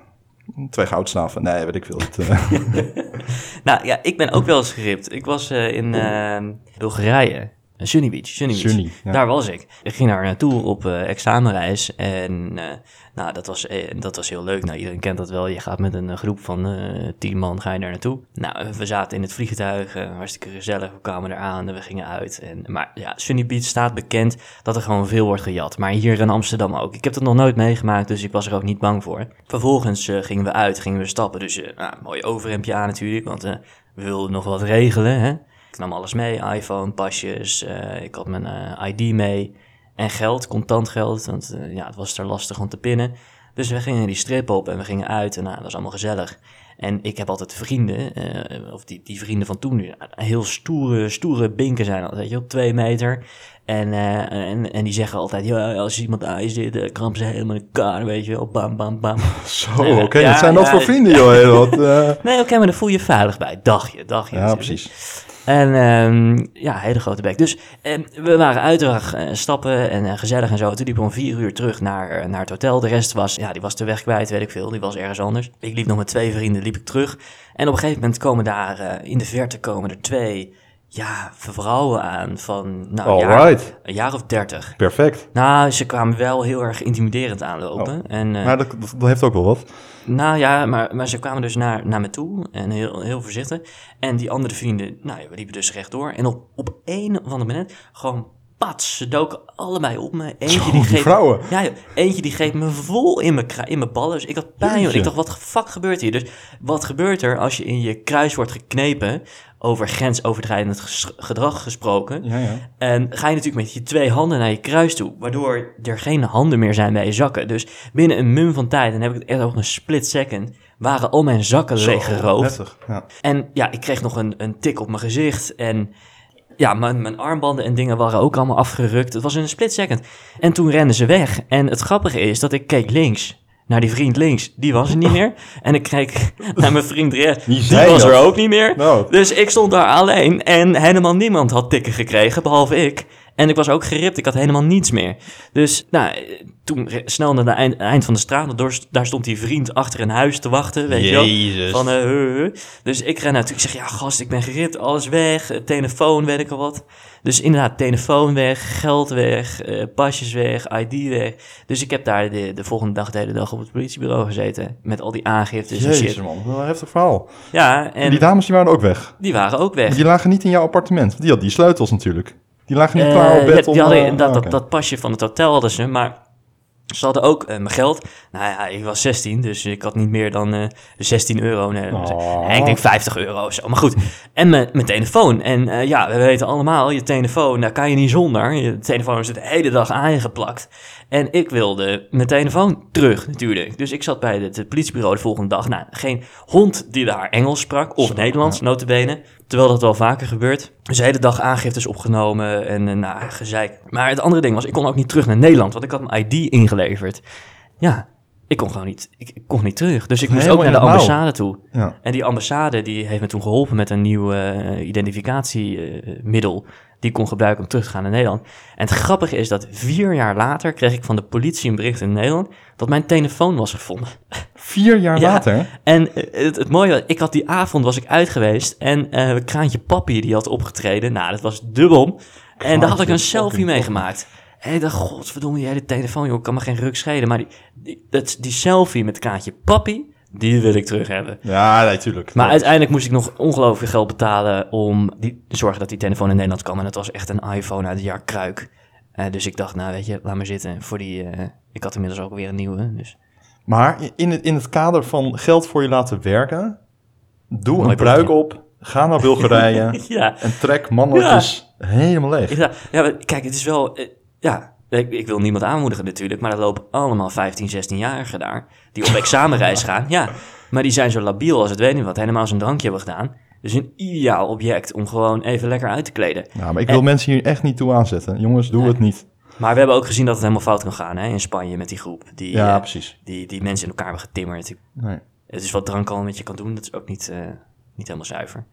twee goudstaven. Nee, weet ik veel. Het, Nou ja, ik ben ook wel eens geript. Ik was in eh, Bulgarije. Sunny Beach. Sunny Beach. Sunny, ja. Daar was ik. Ik ging daar naartoe op eh, examenreis. En eh, nou, dat was, eh, dat was heel leuk. Nou, iedereen kent dat wel. Je gaat met een groep van tien man ga je daar naartoe. Nou, we zaten in het vliegtuig. hartstikke gezellig. We kwamen eraan en we gingen uit. En, maar ja, Sunny Beach staat bekend dat er gewoon veel wordt gejat. Maar hier in Amsterdam ook. Ik heb het nog nooit meegemaakt, dus ik was er ook niet bang voor. Vervolgens gingen we uit, gingen we stappen. Dus nou, mooi overhemdje aan natuurlijk, want we wilden nog wat regelen. Hè? Ik nam alles mee, iPhone, pasjes, eh, ik had mijn eh, ID mee en geld, contant geld, want eh, ja, het was er lastig om te pinnen. Dus we gingen die strip op en we gingen uit en nou, dat was allemaal gezellig. En ik heb altijd vrienden, of die, die vrienden van toen, ja, heel stoere, stoere binken zijn altijd, weet je, op twee meter. En, en, en die zeggen altijd, ja, als iemand aan is dit, uh, kramp ze helemaal in elkaar, weet je wel, bam, bam, bam. zo, oké. Ja, Wat zijn dat ja, voor vrienden, joh? Heel wat. Nee, oké, maar dan voel je je veilig bij, dagje, dagje. Ja, natuurlijk. precies. En ehm, ja, hele grote bek. Dus ehm, we waren uiteraard eh, stappen en eh, gezellig en zo. Toen liepen we om vier uur terug naar, eh, naar het hotel. De rest was, ja, die was de weg kwijt, weet ik veel. Die was ergens anders. Ik liep nog met twee vrienden, liep ik terug. En op een gegeven moment komen daar, in de verte komen er twee, ja, vrouwen aan van, nou, een jaar, een jaar of dertig. perfect. Nou, ze kwamen wel heel erg intimiderend aanlopen. Oh. En, eh, Maar dat, dat, dat heeft ook wel wat. nou ja, maar, maar ze kwamen dus naar, naar me toe en heel, heel voorzichtig. En die andere vrienden, nou ja, we liepen dus rechtdoor. En op, op een of ander moment, gewoon pats, ze doken allebei op me. Eentje Zo, die die greep, vrouwen. Ja, joh, eentje die greep me vol in mijn, in mijn ballen. Dus ik had pijn, joh. Jeetje. Ik dacht, wat fuck gebeurt hier? Dus wat gebeurt er als je in je kruis wordt geknepen, over grensoverschrijdend ges- gedrag gesproken... Ja, ja. En ga je natuurlijk met je twee handen naar je kruis toe, waardoor er geen handen meer zijn bij je zakken. Dus binnen een mum van tijd, en heb ik het echt over een split second, waren al mijn zakken Zo, leeggeroofd. Ja. En ja, ik kreeg nog een, een tik op mijn gezicht en ja, mijn, mijn armbanden en dingen waren ook allemaal afgerukt. Het was in een split second. En toen renden ze weg. En het grappige is dat ik keek links. Naar die vriend links, die was er niet meer. En ik keek naar mijn vriend rechts, die was dat? er ook niet meer. Nou, Dus ik stond daar alleen en helemaal niemand had tikken gekregen, behalve ik. En ik was ook geript, ik had helemaal niets meer. Dus nou, toen snel naar het eind, eind van de straat, door, daar stond die vriend achter een huis te wachten, weet je wel. Jezus. Van, huh, huh. Dus ik ren ik zeg, ja gast, ik ben geript, alles weg, eh, telefoon, weet ik al wat. Dus inderdaad, telefoon weg, geld weg, eh, pasjes weg, ID weg. Dus ik heb daar de, de volgende dag de hele dag op het politiebureau gezeten, met al die aangiftes en Jezus shit. man, wel een heftig verhaal. Ja, En en die dames die waren ook weg. die waren ook weg. Die lagen niet in jouw appartement. want Die had die sleutels natuurlijk. Die lagen niet Eh, klaar op bed ja, om... die hadden, eh, dat, ah, dat, dat pasje van het hotel hadden ze, maar Ze hadden ook eh, mijn geld. Nou ja, ik was 16, dus ik had niet meer dan eh 16 euro. Nee, Oh. nee, ik denk 50 euro of zo. Maar goed. En mijn, mijn telefoon. En ja, we weten allemaal, je telefoon, daar kan je niet zonder. Je telefoon is de hele dag aangeplakt. En ik wilde mijn telefoon terug, natuurlijk. Dus ik zat bij het, politiebureau de volgende dag. Nou, geen hond die daar Engels sprak, of Nederlands, notabene. Terwijl dat wel vaker gebeurt. Dus de hele dag aangiftes opgenomen en eh, nou, gezeik. Maar het andere ding was, ik kon ook niet terug naar Nederland, want ik had mijn ID ingeleverd. Ja, ik kon gewoon niet, ik, ik kon niet terug. Dus ik moest Helemaal ook naar de ambassade toe. Ja. En die ambassade die heeft me toen geholpen met een nieuw eh, identificatiemiddel. Die kon gebruiken om terug te gaan naar Nederland. En het grappige is dat vier jaar later kreeg ik van de politie een bericht in Nederland. dat mijn telefoon was gevonden. Vier jaar Ja. later? En eh, het, het mooie was, ik had die avond was ik uit geweest. en eh Kraantje Papi die had opgetreden. Nou, dat was dubbel. En daar had ik een selfie mee gemaakt. En ik dacht, godverdomme, die hele telefoon, joh, kan me geen ruk schelen. Maar die, die, dat, die selfie met Kraantje Papi, die wil ik terug hebben. Ja, nee, tuurlijk. Maar uiteindelijk moest ik nog ongelooflijk veel geld betalen om die, te zorgen dat die telefoon in Nederland kwam. En het was echt een iPhone uit het jaar Kruik. Eh, dus ik dacht, nou weet je, laat maar zitten. Voor die, eh, ik had inmiddels ook weer een nieuwe. Dus. Maar in het, in het kader van geld voor je laten werken, doe Mooi een bruggetje. op, ga naar Bulgarije Ja, en trek mannetjes helemaal leeg. ja, ja maar kijk, het is wel... eh, ja, ik, ik wil niemand aanmoedigen natuurlijk, maar er lopen allemaal 15, 16-jarigen daar... die op examenreis gaan. Ja, maar die zijn zo labiel als het weet niet wat. Helemaal een drankje hebben gedaan. Dus een ideaal object om gewoon even lekker uit te kleden. Nou, maar ik wil mensen hier echt niet toe aanzetten. Jongens, doe Nee. het niet. Maar we hebben ook gezien dat het helemaal fout kan gaan hè, in Spanje met die groep. Die, Ja, eh, precies. die, die mensen in elkaar hebben getimmerd. Nee. Het is wat drank al met je kan doen, dat is ook niet, eh, niet helemaal zuiver.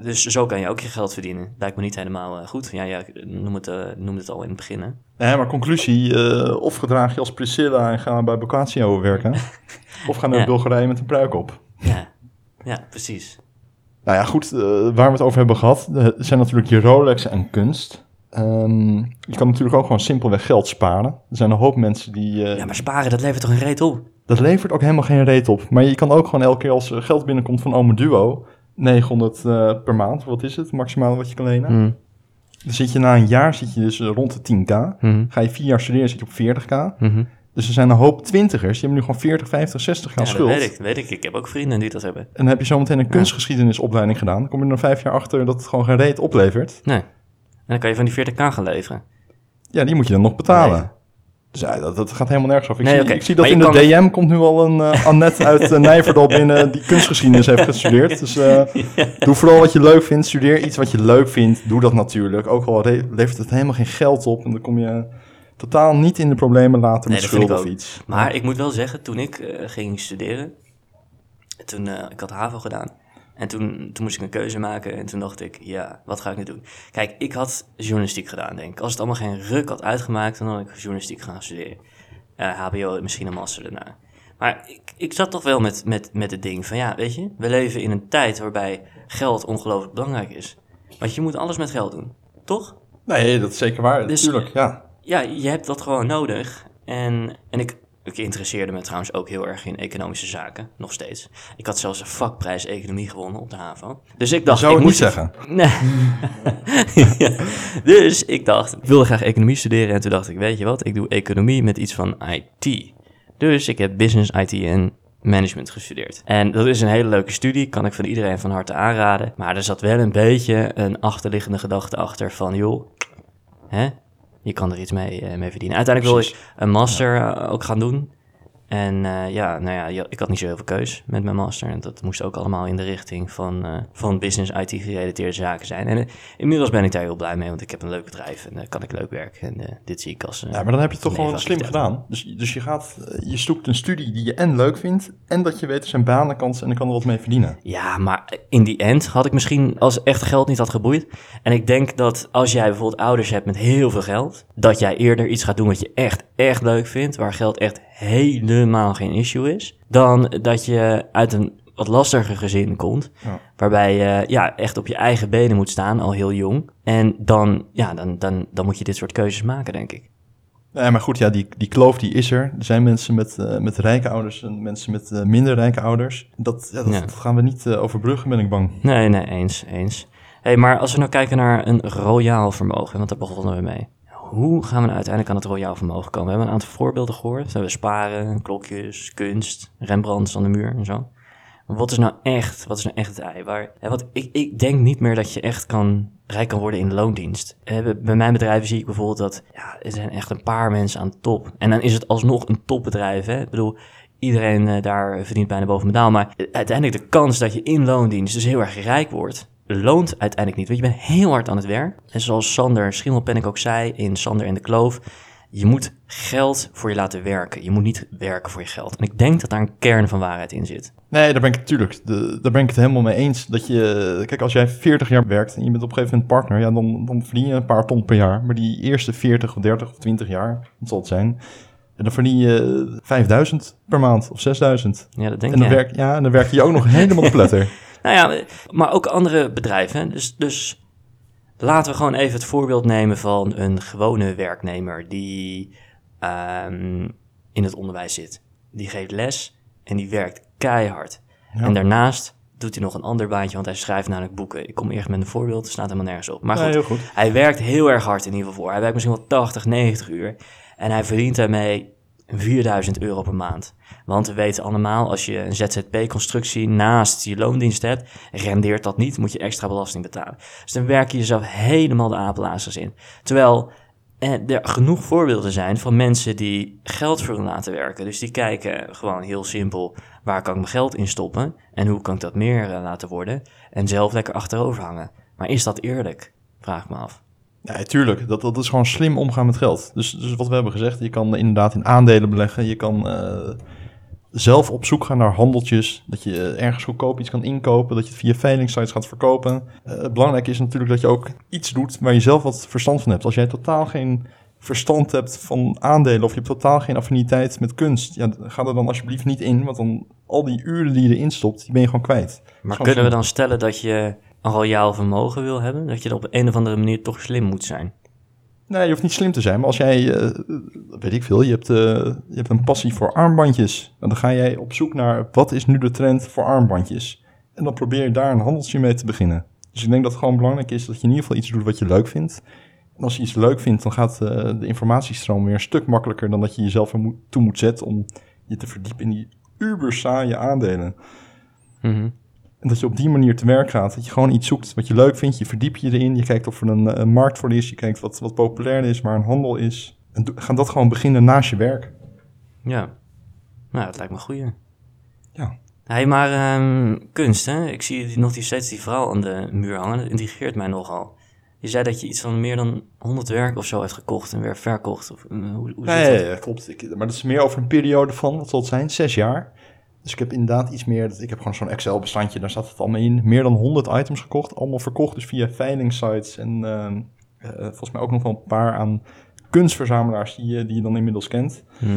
Dus zo kan je ook je geld verdienen. Lijkt me niet helemaal eh, goed. Ja, ja noem, het, eh, noem het al in het begin. Hè? Nee, maar conclusie, eh, of gedraag je als Priscilla en ga bij Boccaccio werken, of ga naar Ja. Bulgarije met een pruik op. Ja, ja precies. Nou ja, goed, waar we het over hebben gehad, eh, zijn natuurlijk je Rolex en kunst. Ehm, je kan natuurlijk ook gewoon simpelweg geld sparen. Er zijn een hoop mensen die... Ja, maar sparen, dat levert toch een reet op? Dat levert ook helemaal geen reet op. Maar je kan ook gewoon elke keer als er geld binnenkomt van Ome Duo... 900 eh, per maand, wat is het? Maximale wat je kan lenen. Hm, Dan zit je na een jaar zit je dus rond de 10k. hm, Ga je vier jaar studeren, zit je op 40k. hm. Dus er zijn een hoop twintigers, die hebben nu gewoon 40, 50, 60 k Ja, dat schuld. weet ik, dat weet ik. Ik heb ook vrienden die dat hebben. En dan heb je zometeen een kunstgeschiedenisopleiding gedaan. Dan kom je er na vijf jaar achter dat het gewoon geen reet oplevert. Nee. En dan kan je van die 40k gaan leveren. Ja, die moet je dan nog betalen. Nee. Dus ja, dat, dat gaat helemaal nergens over. Ik, Nee, zie, ik zie dat in de DM komt nu al een eh, Annette uit uh, Nijverdal binnen die kunstgeschiedenis heeft gestudeerd. Dus eh, doe vooral wat je leuk vindt. Studeer iets wat je leuk vindt. Doe dat natuurlijk. Ook al levert het helemaal geen geld op. En dan kom je totaal niet in de problemen later Nee, met schulden of iets. Maar ik moet wel zeggen, toen ik eh, ging studeren, toen eh, ik had HAVO gedaan. En toen, toen moest ik een keuze maken en toen dacht ik, ja, wat ga ik nu doen? Kijk, ik had journalistiek gedaan, denk ik. Als het allemaal geen ruk had uitgemaakt, dan had ik journalistiek gaan studeren. Eh, HBO, misschien een master daarna. Maar ik, ik zat toch wel met, met, met het ding van, ja, weet je, we leven in een tijd waarbij geld ongelooflijk belangrijk is. Want je moet alles met geld doen, toch? Nee, dat is zeker waar. Dus- natuurlijk, ja. ja, je hebt dat gewoon nodig. En, en ik, ik interesseerde me trouwens ook heel erg in economische zaken, nog steeds. Ik had zelfs een vakprijs economie gewonnen op de HAVO. Dus ik dacht, Zou ik het niet moet zeggen. Nee. Ja. Dus ik dacht, ik wilde graag economie studeren. En toen dacht ik, weet je wat, ik doe economie met iets van IT. Dus ik heb business, IT en management gestudeerd. En dat is een hele leuke studie, kan ik van iedereen van harte aanraden. Maar er zat wel een beetje een achterliggende gedachte achter van, joh, hè, je kan er iets mee, eh, mee verdienen. Uiteindelijk wil ik een master eh, ook gaan doen. En eh, ja, nou ja, ik had niet zo heel veel keus met mijn master. En dat moest ook allemaal in de richting van, eh, van business, IT gerelateerde zaken zijn. En eh, inmiddels ben ik daar heel blij mee, want ik heb een leuk bedrijf en kan ik leuk werken. En dit zie ik als... Ja, maar dan heb je het toch gewoon slim gedaan. Dus, dus je gaat, je zoekt een studie die je en leuk vindt, en dat je weet er zijn banenkansen en ik kan er wat mee verdienen. Ja, maar in die end had ik misschien als echt geld niet had geboeid. En ik denk dat als jij bijvoorbeeld ouders hebt met heel veel geld, dat jij eerder iets gaat doen wat je echt, echt leuk vindt, waar geld echt helemaal geen issue is, dan dat je uit een wat lastiger gezin komt, Ja. waarbij je ja, echt op je eigen benen moet staan, al heel jong. En dan, ja, dan, dan, dan moet je dit soort keuzes maken, denk ik. Nee, maar goed, ja, die, die kloof die is er. Er zijn mensen met, eh, met rijke ouders en mensen met eh, minder rijke ouders. Dat, ja, dat, Ja. dat gaan we niet eh, overbruggen, ben ik bang. Nee, nee, eens, eens. hey, maar als we nou kijken naar een royaal vermogen, want daar begonnen we mee. Hoe gaan we nou uiteindelijk aan het royaal vermogen komen? We hebben een aantal voorbeelden gehoord. We hebben sparen, klokjes, kunst, Rembrandts aan de muur en zo. Maar wat is nou echt, wat is nou echt het ei? Waar, hè, wat, ik, ik denk niet meer dat je echt kan, rijk kan worden in de loondienst. Bij- mijn bedrijven zie ik bijvoorbeeld dat ja, er zijn echt een paar mensen aan de top. En dan is het alsnog een topbedrijf. Hè? Ik bedoel, iedereen eh, daar verdient bijna boven medaal. Maar uiteindelijk de kans dat je in loondienst dus heel erg rijk wordt, loont uiteindelijk niet. Want je bent heel hard aan het werk. En zoals Sander Schimmelpenninck ook zei in Sander en de Kloof, je moet geld voor je laten werken. Je moet niet werken voor je geld. En ik denk dat daar een kern van waarheid in zit. Nee, daar ben ik natuurlijk. Daar ben ik het helemaal mee eens. Dat je, kijk, als jij 40 jaar werkt en je bent op een gegeven moment partner, ja, dan, dan verdien je een paar ton per jaar. Maar die eerste 40 of 30 of 20 jaar, wat zal het zijn, en dan verdien je 5000 per maand of 6000. Ja, dat denk En dan, ik. werk, ja, en dan werk je ook nog helemaal de pletter. Nou ja, maar ook andere bedrijven. Dus, dus laten we gewoon even het voorbeeld nemen van een gewone werknemer die ehm, in het onderwijs zit. Die geeft les en die werkt keihard. Ja. En daarnaast doet hij nog een ander baantje, want hij schrijft namelijk boeken. Ik kom eerst met een voorbeeld, het staat helemaal nergens op. Maar goed, heel goed. hij werkt heel erg hard in ieder geval voor. Hij werkt misschien wel 80, 90 uur. En hij verdient daarmee 4000 euro per maand. Want we weten allemaal, als je een ZZP-constructie naast je loondienst hebt, rendeert dat niet, moet je extra belasting betalen. Dus dan werk je jezelf helemaal de apenlazers in. Terwijl eh, er genoeg voorbeelden zijn van mensen die geld voor hun laten werken. Dus die kijken gewoon heel simpel, waar kan ik mijn geld in stoppen? En hoe kan ik dat meer eh, laten worden? En zelf lekker achterover hangen. Maar is dat eerlijk? Vraag me af. Nee, tuurlijk. Dat, dat is gewoon slim omgaan met geld. Dus, dus wat we hebben gezegd, je kan inderdaad in aandelen beleggen. Je kan eh, zelf op zoek gaan naar handeltjes. Dat je eh, ergens goedkoop iets kan inkopen. Dat je het via veilingsites gaat verkopen. Eh, belangrijk is natuurlijk dat je ook iets doet waar je zelf wat verstand van hebt. Als jij totaal geen verstand hebt van aandelen of je hebt totaal geen affiniteit met kunst, ja, ga er dan alsjeblieft niet in. Want dan al die uren die je erin stopt, die ben je gewoon kwijt. Maar kunnen we dan stellen dat je royaal vermogen wil hebben? Dat je er op een of andere manier toch slim moet zijn? Nee, je hoeft niet slim te zijn, maar als jij, eh, weet ik veel, je hebt, eh, je hebt een passie voor armbandjes. En dan ga jij op zoek naar wat is nu de trend voor armbandjes. En dan probeer je daar een handeltje mee te beginnen. Dus ik denk dat het gewoon belangrijk is dat je in ieder geval iets doet wat je leuk vindt. En als je iets leuk vindt, dan gaat eh, de informatiestroom weer een stuk makkelijker dan dat je jezelf er moet, toe moet zetten om je te verdiepen in die uber saaie aandelen. Mhm. En dat je op die manier te werk gaat. Dat je gewoon iets zoekt wat je leuk vindt. Je verdiept je erin. Je kijkt of er een, eh, een markt voor is. Je kijkt wat, wat populair is, waar een handel is. En ga dat gewoon beginnen naast je werk. Ja. Nou, dat lijkt me goeie. Ja. Hey, maar ehm, kunst, hè? Ik zie nog die steeds die vrouw aan de muur hangen. Dat intrigeert mij nogal. Je zei dat je iets van meer dan 100 werk of zo hebt gekocht en weer verkocht. Of, eh, hoe, hoe zit Ja, dat? ja, ja, klopt. Ik, maar dat is meer over een periode van, wat zal het zijn, zes jaar. Dus ik heb inderdaad iets meer, ik heb gewoon zo'n Excel-bestandje, daar staat het allemaal in. Meer dan 100 items gekocht, allemaal verkocht dus via veilingsites. En ehm, eh, volgens mij ook nog wel een paar aan kunstverzamelaars die, je- die je dan inmiddels kent. Mhm.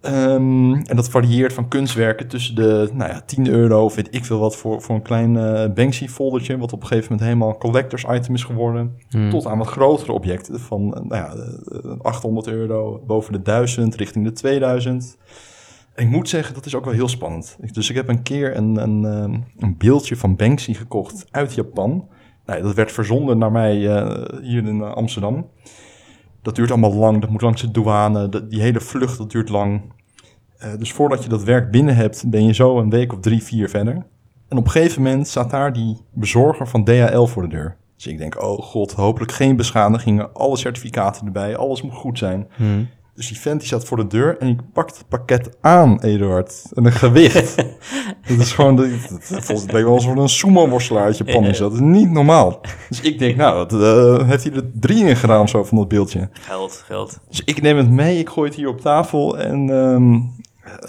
Ehm, en dat varieert van kunstwerken tussen de nou ja, 10 euro of weet ik veel wat voor, voor een klein eh, Banksy-foldertje, wat op een gegeven moment helemaal collectors item is geworden, Mhm. tot aan wat grotere objecten van eh, nou ja, eh, 800 euro, boven de 1000, richting de 2000. Ik moet zeggen, dat is ook wel heel spannend. Dus ik heb een keer een, een, ehm, een beeldje van Banksy gekocht uit Japan. Nou, dat werd verzonden naar mij eh, hier in eh, Amsterdam. Dat duurt allemaal lang, dat moet langs de douane. die hele vlucht, dat duurt lang. Eh, dus voordat je dat werk binnen hebt, ben je zo een week of drie, vier verder. En op een gegeven moment staat daar die bezorger van DHL voor de deur. Dus ik denk, oh god, hopelijk geen beschadigingen. Alle certificaten erbij, alles moet goed zijn. Mhm. Dus die vent die staat voor de deur en die pakt het pakket aan, Eduard. En een gewicht. dat is gewoon, de, dat, volgens mij wel alsof er een sumo-worstelaar uit Japan is. Dat is niet normaal. Dus ik denk, nou, dat, eh, heeft hij er drie in gedaan of zo van dat beeldje. Geld, geld. Dus ik neem het mee, ik gooi het hier op tafel en ehm, eh,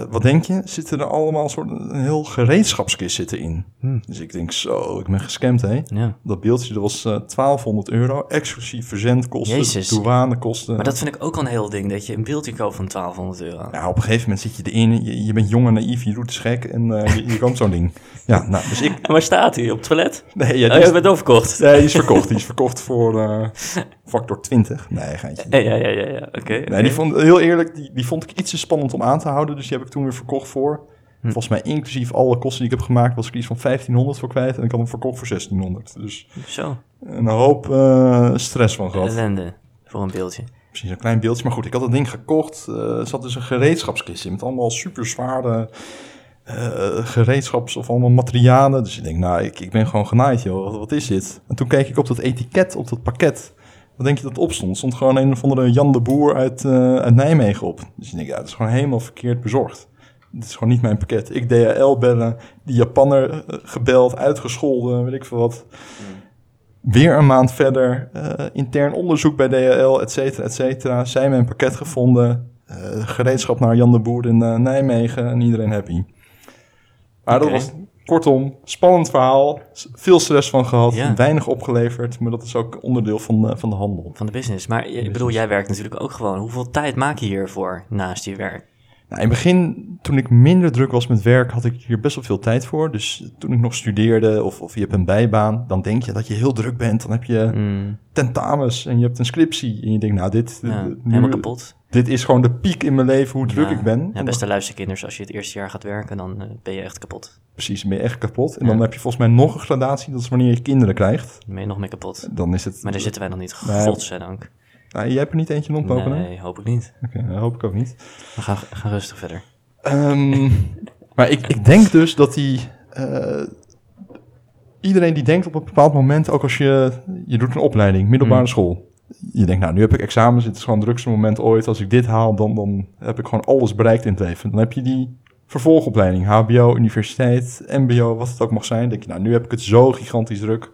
wat denk je? Zitten er allemaal een soort een heel gereedschapskist zitten in. Dus ik denk, zo, ik ben gescamd, hè? Ja. Dat beeldje, dat was eh 1200 euro, exclusief verzendkosten, Jezus. douanekosten. Maar dat vind ik ook al een heel ding, dat je een beeldje koopt van 1200 euro. Ja, op een gegeven moment zit je erin, je, je bent jong en naïef, je doet het gek en eh, je, je koopt zo'n ding. Ja, nou, dus ik... En waar staat hij? Op het toilet? Nee, ja, Oh, die, je is, bent overkocht. nee, die is verkocht. Die is verkocht voor eh, factor 20. Nee, geintje. Ja, ja, ja, ja. ja. Oké. oké. Nee, die vond, heel eerlijk, die, die vond ik iets te spannend om aan te houden. Dus die heb ik toen weer verkocht voor. Volgens mij inclusief alle kosten die ik heb gemaakt, was ik iets van 1500 voor kwijt. En ik had hem verkocht voor 1600. Dus Zo, een hoop eh, stress van gehad. ellende voor een beeldje. Precies, een klein beeldje. Maar goed, ik had dat ding gekocht. eh, er zat dus een gereedschapskist in met allemaal super zware eh, gereedschaps of allemaal materialen. Dus ik denk, nou, ik, ik ben gewoon genaaid, joh. Wat, wat is dit? En toen keek ik op dat etiket, op dat pakket. Wat denk je dat opstond? Stond gewoon een of andere Jan de Boer uit, eh, uit Nijmegen op. Dus ik denk, ja, dat is gewoon helemaal verkeerd bezorgd. Dit is gewoon niet mijn pakket. Ik DHL bellen, die Japanner eh, gebeld, uitgescholden, weet ik veel wat. Weer een maand verder, eh, intern onderzoek bij DHL, et cetera, et cetera. Zij mijn pakket gevonden, gereedschap naar Jan de Boer in Nijmegen en iedereen happy. Maar dat was kortom, spannend verhaal, veel stress van gehad, Ja. weinig opgeleverd, maar dat is ook onderdeel van de, van de handel. Van de business. Maar ik bedoel, jij werkt natuurlijk ook gewoon. Hoeveel tijd maak je hiervoor naast je werk? Nou, in het begin, toen ik minder druk was met werk, had ik hier best wel veel tijd voor. Dus toen ik nog studeerde of, of je hebt een bijbaan, dan denk je dat je heel druk bent. Dan heb je Mm, tentamens en je hebt een scriptie. En je denkt, nou, dit, ja, nu- helemaal kapot. dit is gewoon de piek in mijn leven, hoe druk Ja. ik ben. Ja, En beste luisterkinders, als je het eerste jaar gaat werken, dan eh, ben je echt kapot. dan- precies, ben je echt kapot. En Ja. dan heb je volgens mij nog een gradatie, dat is wanneer je kinderen krijgt. Dan ben je nog meer kapot. Dan is het... Maar daar zitten wij nog niet, godzijdank. Nou, jij hebt er niet eentje hè? Nee, hoop ik niet. Oké, dat hoop ik ook niet. We gaan, gaan rustig verder. Ehm, maar ik, ik denk dus dat die... eh, iedereen die denkt op een bepaald moment, ook als je... Je doet een opleiding, middelbare Mm. school. Je denkt, nou, nu heb ik examens. Het is gewoon het drukste moment ooit. Als ik dit haal, dan, dan heb ik gewoon alles bereikt in het leven. Dan heb je die vervolgopleiding. HBO, universiteit, mbo, wat het ook mag zijn. Dan denk je, nou, nu heb ik het zo gigantisch druk.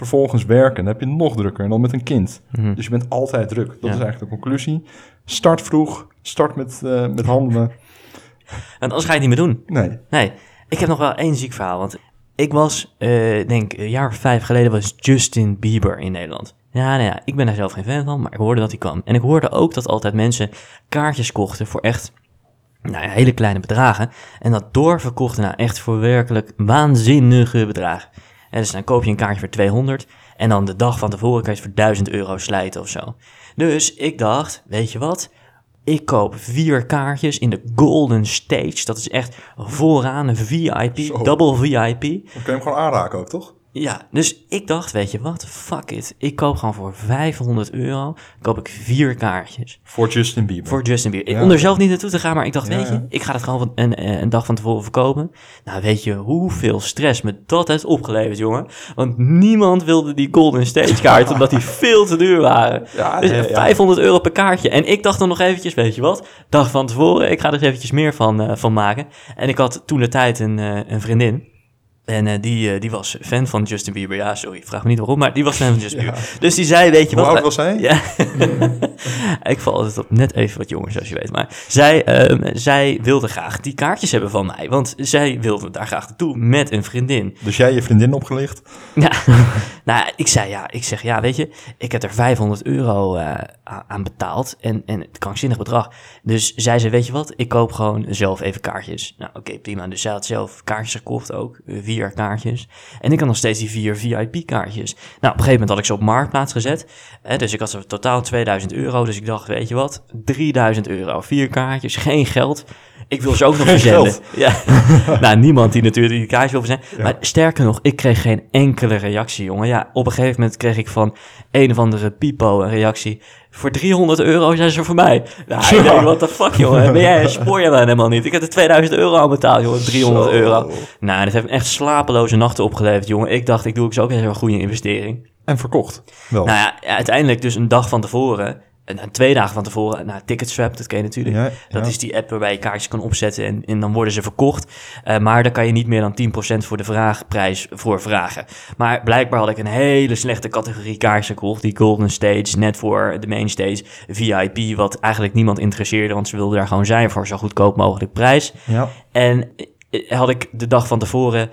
Vervolgens werken, dan heb je nog drukker. En dan met een kind. Mhm. Dus je bent altijd druk. Dat Ja. is eigenlijk de conclusie. Start vroeg. Start met, eh, met handelen. Want anders ga je het niet meer doen. Nee. Nee, ik heb nog wel één ziek verhaal. Want ik was, eh, denk een jaar of vijf geleden, was Justin Bieber in Nederland. Ja, nou ja, ik ben daar zelf geen fan van, maar ik hoorde dat hij kwam. En ik hoorde ook dat altijd mensen kaartjes kochten voor echt nou ja, hele kleine bedragen. En dat doorverkochten naar echt voor werkelijk waanzinnige bedragen. En dus dan koop je een kaartje voor 200 en dan de dag van tevoren kan je het voor 1000 euro slijten of zo. Dus ik dacht, weet je wat? Ik koop vier kaartjes in de Golden Stage. Dat is echt vooraan een VIP, Zo. double VIP. Dan kun je hem gewoon aanraken ook, toch? Ja, dus ik dacht, weet je wat, fuck it. Ik koop gewoon voor 500 euro, koop ik vier kaartjes. Voor Justin Bieber. Voor Justin Bieber. Ja. Om er zelf niet naartoe te gaan, maar ik dacht, Ja, weet je, ik ga het gewoon van- een, eh, een dag van tevoren verkopen. Nou, weet je hoeveel stress me dat heeft opgeleverd, jongen? Want niemand wilde die Golden Stage kaart, omdat die veel te duur waren. Ja, Dus ja, ja. 500 euro per kaartje. En ik dacht dan nog eventjes, weet je wat, dag van tevoren, ik ga er eventjes meer van, eh, van maken. En ik had toen de tijd een, eh, een vriendin. En eh, die, eh, die was fan van Justin Bieber. Ja, sorry, vraag me niet waarom, maar die was fan van Justin Ja. Bieber. Dus die zei, weet je Hoe wat... oud was hij? Ja, ik val altijd op net even wat jongens, zoals je weet. Maar zij, ehm, zij wilde graag die kaartjes hebben van mij. Want zij wilde daar graag naartoe met een vriendin. Dus jij je vriendin opgelicht? Ja, nou, ik zei ja, ik zeg ja, weet je, ik heb er 500 euro eh, aan betaald en, en het krankzinnig bedrag. Dus zij zei, weet je wat, ik koop gewoon zelf even kaartjes. Nou, oké, prima. Dus zij had zelf kaartjes gekocht ook, eh, vier kaartjes. En ik had nog steeds die vier VIP-kaartjes. Nou, op een gegeven moment had ik ze op Marktplaats gezet. Hè, dus ik had ze totaal 2000 euro. Dus ik dacht, weet je wat, 3000 euro, vier kaartjes, geen geld. Ik wil ze ook nog verzenden. Ja, nou, niemand die natuurlijk die kaartjes wil verzenden. Ja. Maar sterker nog, ik kreeg geen enkele reactie, jongen. Ja, op een gegeven moment kreeg ik van een of andere pipo een reactie. Voor 300 euro zijn ze voor mij. Nou, ik denk, what the fuck, jongen. Ben jij, spoor je mij helemaal niet? Ik heb er 2000 euro aan betaald, jongen. 300 Zo. euro. Nou, dat heeft me echt slapeloze nachten opgeleverd, jongen. Ik dacht, ik doe ook zo ook een goede investering. En verkocht. Wel. Nou ja, uiteindelijk dus een dag van tevoren, en en twee dagen van tevoren, naar Ticketswap, dat ken je natuurlijk. Ja, Dat ja. is die app waarbij je kaartjes kan opzetten en, en dan worden ze verkocht. Eh, maar daar kan je niet meer dan 10% voor de vraagprijs voor vragen. Maar blijkbaar had ik een hele slechte categorie kaartjes gekocht. Die Golden Stage, net voor de Main Stage, VIP, wat eigenlijk niemand interesseerde, want ze wilden daar gewoon zijn voor zo goedkoop mogelijk prijs. Ja. En eh, had ik de dag van tevoren,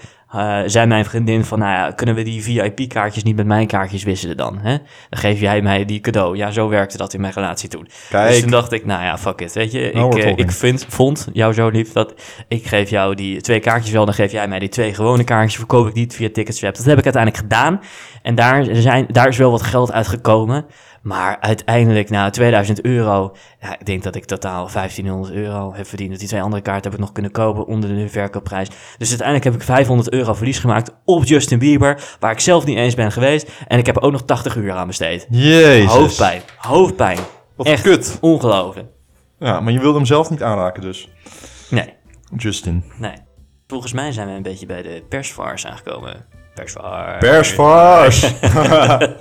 zei mijn vriendin van, nou ja, kunnen we die VIP-kaartjes niet met mijn kaartjes wisselen dan? Hè? Dan geef jij mij die cadeau. Ja, zo werkte dat in mijn relatie toen. Kijk. Dus toen dacht ik, nou ja, fuck it, weet je. Nou, ik, eh, ik vind, vond jou zo lief dat ik geef jou die twee kaartjes wel, dan geef jij mij die twee gewone kaartjes, verkoop ik niet via Ticketswap. Dat heb ik uiteindelijk gedaan. En daar, zijn, daar is wel wat geld uitgekomen. Maar uiteindelijk, nou, 2000 euro. Ja, ik denk dat ik totaal 1500 euro heb verdiend. Die twee andere kaarten heb ik nog kunnen kopen onder de verkoopprijs. Dus uiteindelijk heb ik 500 euro verlies gemaakt op Justin Bieber. Waar ik zelf niet eens ben geweest. En ik heb er ook nog 80 uur aan besteed. Jezus. Hoofdpijn, hoofdpijn. Wat Echt kut. ongelooflijk. Ja, maar je wilde hem zelf niet aanraken dus. Nee, Justin. nee. Volgens mij zijn we een beetje bij de persvars aangekomen. Persvars. Persvars!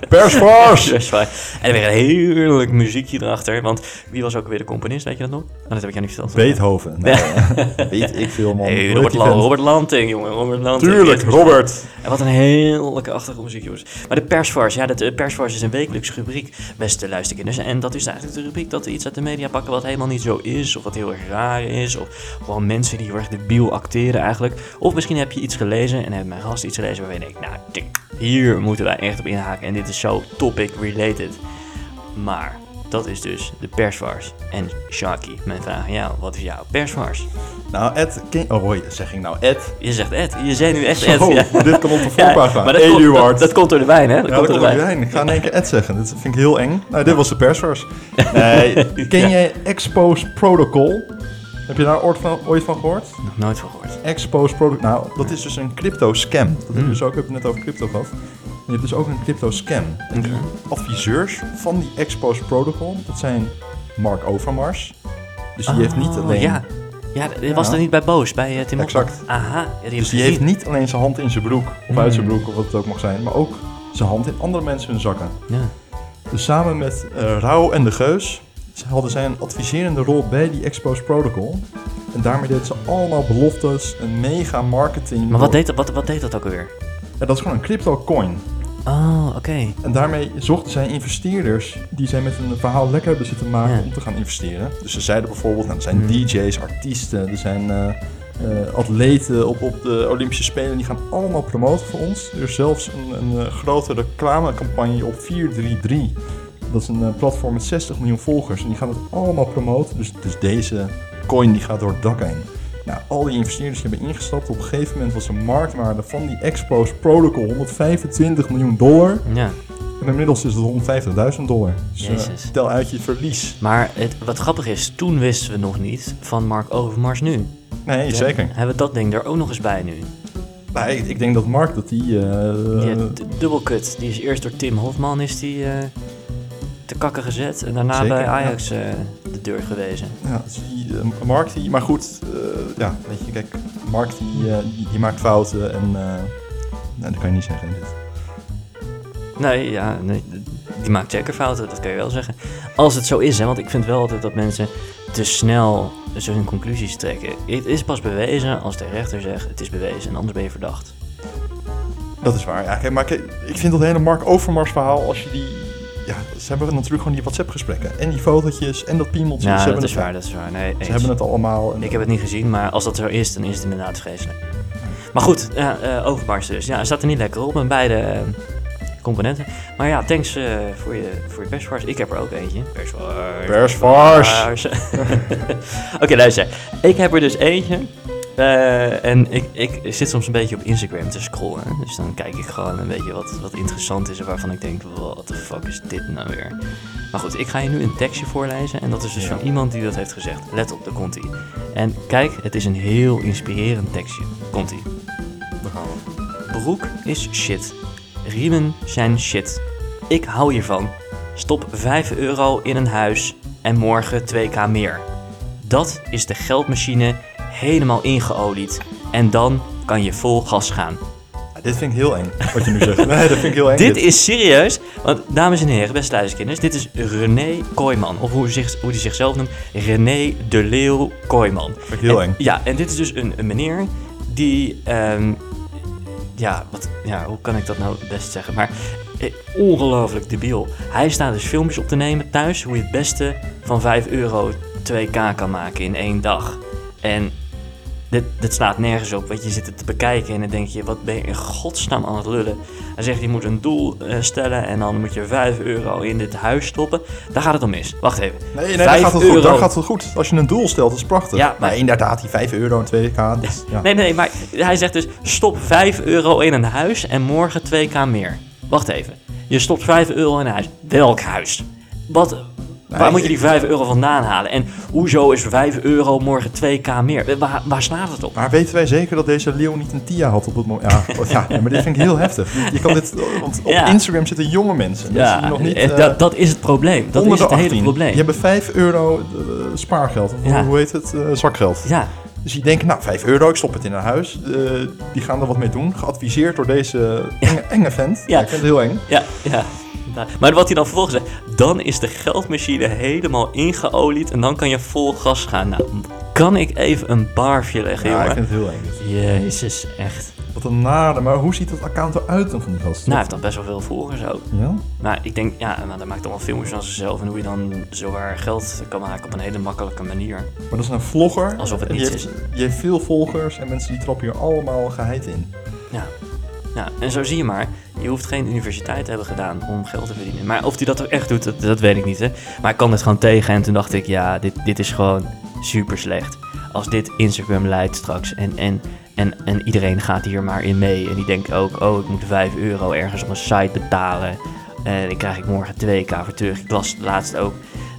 Persvars! Persvars. En weer een heerlijk muziekje erachter. Want wie was ook weer de componist, weet je dat nog? Oh, dat heb ik jou niet verteld. Beethoven. Nee, weet ik veel, man. Hey, Robert, Lanting, jongen. Robert Lanting. Tuurlijk, Robert. En wat een heerlijke achtergrondmuziek, jongens. Maar de persvars, ja, de persvars is een wekelijkse rubriek, beste luisterkinders. En dat is eigenlijk de rubriek dat we iets uit de media pakken wat helemaal niet zo is, of wat heel erg raar is, of gewoon mensen die heel erg debiel acteren eigenlijk. Of misschien heb je iets gelezen en heeft mijn gast iets gelezen waarvan je nou, hier moeten wij echt op inhaken en dit is zo topic related. Maar dat is dus de persvars. En Shaki, mijn vraag aan jou, wat is jouw persvars? Nou, Ed, ken... Oh, hoi, zeg ik nou Ed? Je zegt Ed, je zei nu echt Zo, Ed. ja. dit kan op de Ja, voorpagina. maar dat, komt, dat, Eduard. dat komt door de wijn, hè? Dat Ja, komt dat door de wijn. Ik ga in één keer Ed zeggen. Dit vind ik heel eng. Nou, dit was de persvers. Nee, ken jij Expose Protocol? Heb je daar ooit van, ooit van gehoord? Nog nooit van gehoord. Expose Protocol. Nou, dat is dus een crypto scam. Dat heb je dus ook, heb net over crypto gehad. Je hebt dus ook een crypto scam. En die adviseurs van die Expose Protocol, dat zijn Mark Overmars. Dus die heeft niet Oh, alleen... Ja, ja dat was Ja. er niet bij Boos, bij uh, Tim Exact. Aha. Ja, die Dus die heeft niet alleen zijn hand in zijn broek, of uit zijn broek, of wat het ook mag zijn, maar ook zijn hand in andere mensen hun zakken. Ja. Dus samen met eh Rauw en de Geus hadden zij een adviserende rol bij die Expose Protocol. En daarmee deden ze allemaal beloftes, een mega marketing. Maar wat deed, dat, wat, wat deed dat ook alweer? Ja, dat is gewoon een crypto coin. Oh, oké. En daarmee zochten zij investeerders die zij met een verhaal lekker hebben zitten maken Ja. om te gaan investeren. Dus ze zeiden bijvoorbeeld, nou, er zijn Hmm. DJ's, artiesten, er zijn eh, eh, atleten op, op de Olympische Spelen. Die gaan allemaal promoten voor ons. Er is zelfs een, een eh, grote reclamecampagne op 433. Dat is een eh, platform met 60 miljoen volgers. En die gaan het allemaal promoten. Dus, dus deze coin die gaat door het dak heen. Nou, al die investeerders die hebben ingestapt. Op een gegeven moment was de marktwaarde van die Expose Protocol 125 miljoen dollar. Ja. En inmiddels is het 150.000 dollar. Dus eh, tel uit je verlies. Maar het, wat grappig is, toen wisten we nog niet van Mark Overmars nu. Nee, zeker. Hebben we dat ding er ook nog eens bij nu? Maar ik, ik denk dat Mark dat die... eh, Die dubbelkut. Die is eerst door Tim Hofman is die, te kakken gezet. En daarna Zeker, bij ja. Ajax eh, de deur gewezen. ja, dus die, eh, Mark die... Maar goed, eh, ja, weet je, kijk. Mark die, die, die maakt fouten en... eh nou, dat kan je niet zeggen. Dit. Nee, ja, nee, die maakt zeker fouten, dat kan je wel zeggen. Als het zo is, hè, want ik vind wel altijd dat mensen te snel zo hun conclusies trekken. Het is pas bewezen als de rechter zegt het is bewezen en anders ben je verdacht. Dat is waar. Ja, kijk, maar kijk, ik vind dat hele Mark Overmars verhaal, als je die... Ja, ze hebben natuurlijk gewoon die WhatsApp-gesprekken. En die fotootjes en dat piemeltje. Ja, ze dat is het, waar, dat is waar. Nee, Ze eens. hebben het allemaal. En, Ik heb het niet gezien, maar als dat zo is, dan is het inderdaad vreselijk. Maar goed, ja, eh dus. Ja, hij staat er niet lekker op met beide eh, componenten. Maar ja, thanks eh, voor, je, voor je persvars. Ik heb er ook eentje. Persvars. Persvars. Persvars. Oké, luister. Ik heb er dus eentje. Eh, en ik, ik zit soms een beetje op Instagram te scrollen. Dus dan kijk ik gewoon een beetje wat, wat interessant is en waarvan ik denk, what the fuck is dit nou weer? Maar goed, ik ga je nu een tekstje voorlezen en dat is dus Ja. van iemand die dat heeft gezegd. Let op, daar komt ie. En kijk, het is een heel inspirerend tekstje. Komt ie. Broek is shit. Riemen zijn shit. Ik hou hiervan. Stop 5 euro in een huis en morgen 2k meer. Dat is de geldmachine helemaal ingeolied. En dan kan je vol gas gaan. Ja, dit vind ik heel eng, wat je nu zegt. Nee, dat vind ik heel eng. Dit is serieus, want dames en heren, beste luisterkinders, dit is René Kooijman. Of hoe hij zich, hoe hij zichzelf noemt, René de Leeuw Kooijman. Vind ik heel En- eng. Ja, en dit is dus een, een meneer die, ehm, ja, wat, ja, hoe kan ik dat nou het best zeggen? Maar eh, ongelooflijk debiel. Hij staat dus filmpjes op te nemen thuis, hoe je het beste van 5 euro 2k kan maken in één dag. En dit, dit slaat nergens op, want je zit het te bekijken en dan denk je, wat ben je in godsnaam aan het lullen? Hij zegt, je moet een doel eh, stellen en dan moet je 5 euro in dit huis stoppen. Daar gaat het om mis. Wacht even. Nee, nee daar, 5 gaat het goed, euro. daar gaat het goed. Als je een doel stelt, dat is prachtig. Ja, maar- maar inderdaad, die 5 euro en 2k. Dat, is- ja. Nee, nee, maar hij zegt dus: stop 5 euro in een huis en morgen 2k meer. Wacht even. Je stopt 5 euro in een huis. Welk huis? Wat, Waar ik- moet je die 5 euro vandaan halen? En hoezo is 5 euro morgen 2k meer? Waar, waar slaat het op? Maar weten wij zeker dat deze leeuw niet een TIA had op het moment? Ja, ja, maar dit vind ik heel heftig. Je kan dit, want op Ja. Instagram zitten jonge mensen. die nog niet, eh, dat, dat is het probleem. Dat is het hele 18. probleem. Die hebben 5 euro eh, spaargeld. Ja. hoe heet het? Eh, zakgeld. Ja, Dus die denken, nou, 5 euro, ik stop het in een huis. Die gaan er wat mee doen. Geadviseerd door deze enge, enge vent. Ja. Ik vind het heel eng. ja, ja. Maar wat hij dan vervolgens zegt, dan is de geldmachine helemaal ingeolied en dan kan je vol gas gaan. Nou, kan ik even een barfje leggen, Ja, ik vind het heel eng. Jezus, echt. Wat een nare. Maar hoe ziet dat account eruit dan van die gast? Nou, hij heeft dan best wel veel volgers ook. Ja? Maar ik denk, ja, nou, hij maakt allemaal filmpjes van zichzelf en hoe je dan zowaar geld kan maken op een hele makkelijke manier. Maar dat is een vlogger. Alsof het niets heeft, Die heeft veel volgers en mensen die trappen hier allemaal geheid in. Ja. En zo zie je maar, je hoeft geen universiteit te hebben gedaan om geld te verdienen. Maar of hij dat ook echt doet, dat, weet ik niet. Hè. Maar ik kan het gewoon tegen en toen dacht ik, ja, dit, dit is gewoon super slecht. Als dit Instagram leidt straks en, en, en, en iedereen gaat hier maar in mee. En die denkt ook, oh, ik moet 5 euro ergens op een site betalen. En dan krijg ik morgen 2k voor terug. Ik las laatst ook.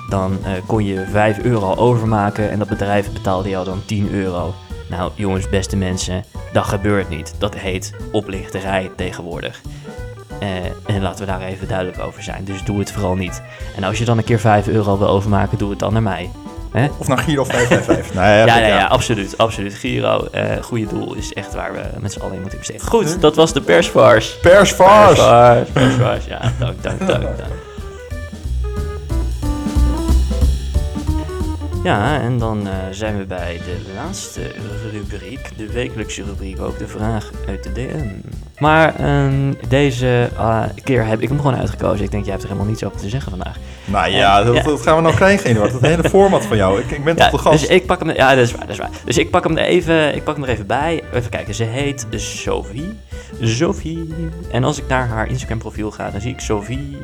Dan eh, kon je 5 euro overmaken en dat bedrijf betaalde jou dan 10 euro. Nou, jongens, beste mensen, dat gebeurt niet. Dat heet oplichterij tegenwoordig. Eh, en laten we daar even duidelijk over zijn. Dus doe het vooral niet. En als je dan een keer 5 euro wil overmaken, doe het dan naar mij. Hè? Of naar Giro 555. nou ja, Ja, ja, ja, absoluut, absoluut. Giro, eh goede doel, is echt waar we met z'n allen in moeten investeren. Goed, dat was de persvars. Persvars! Persvars, persvars, ja, dank, dank, dank, dank. Ja, en dan eh, zijn we bij de laatste rubriek, de wekelijkse rubriek, ook de vraag uit de DM. Maar ehm, deze eh, keer heb ik hem gewoon uitgekozen. Ik denk, jij hebt er helemaal niets over te zeggen vandaag. Nou ja, dat, Ja. dat gaan we nou krijgen, Eduard. Dat hele format van jou. Ik, ik ben Ja, toch de gast. dus ik pak hem, ja, dat is waar, dat is waar. Dus ik pak hem er even, ik pak hem er even bij. Even kijken, ze heet Sophie. Sophie. En als ik naar haar Instagram profiel ga, dan zie ik Sophie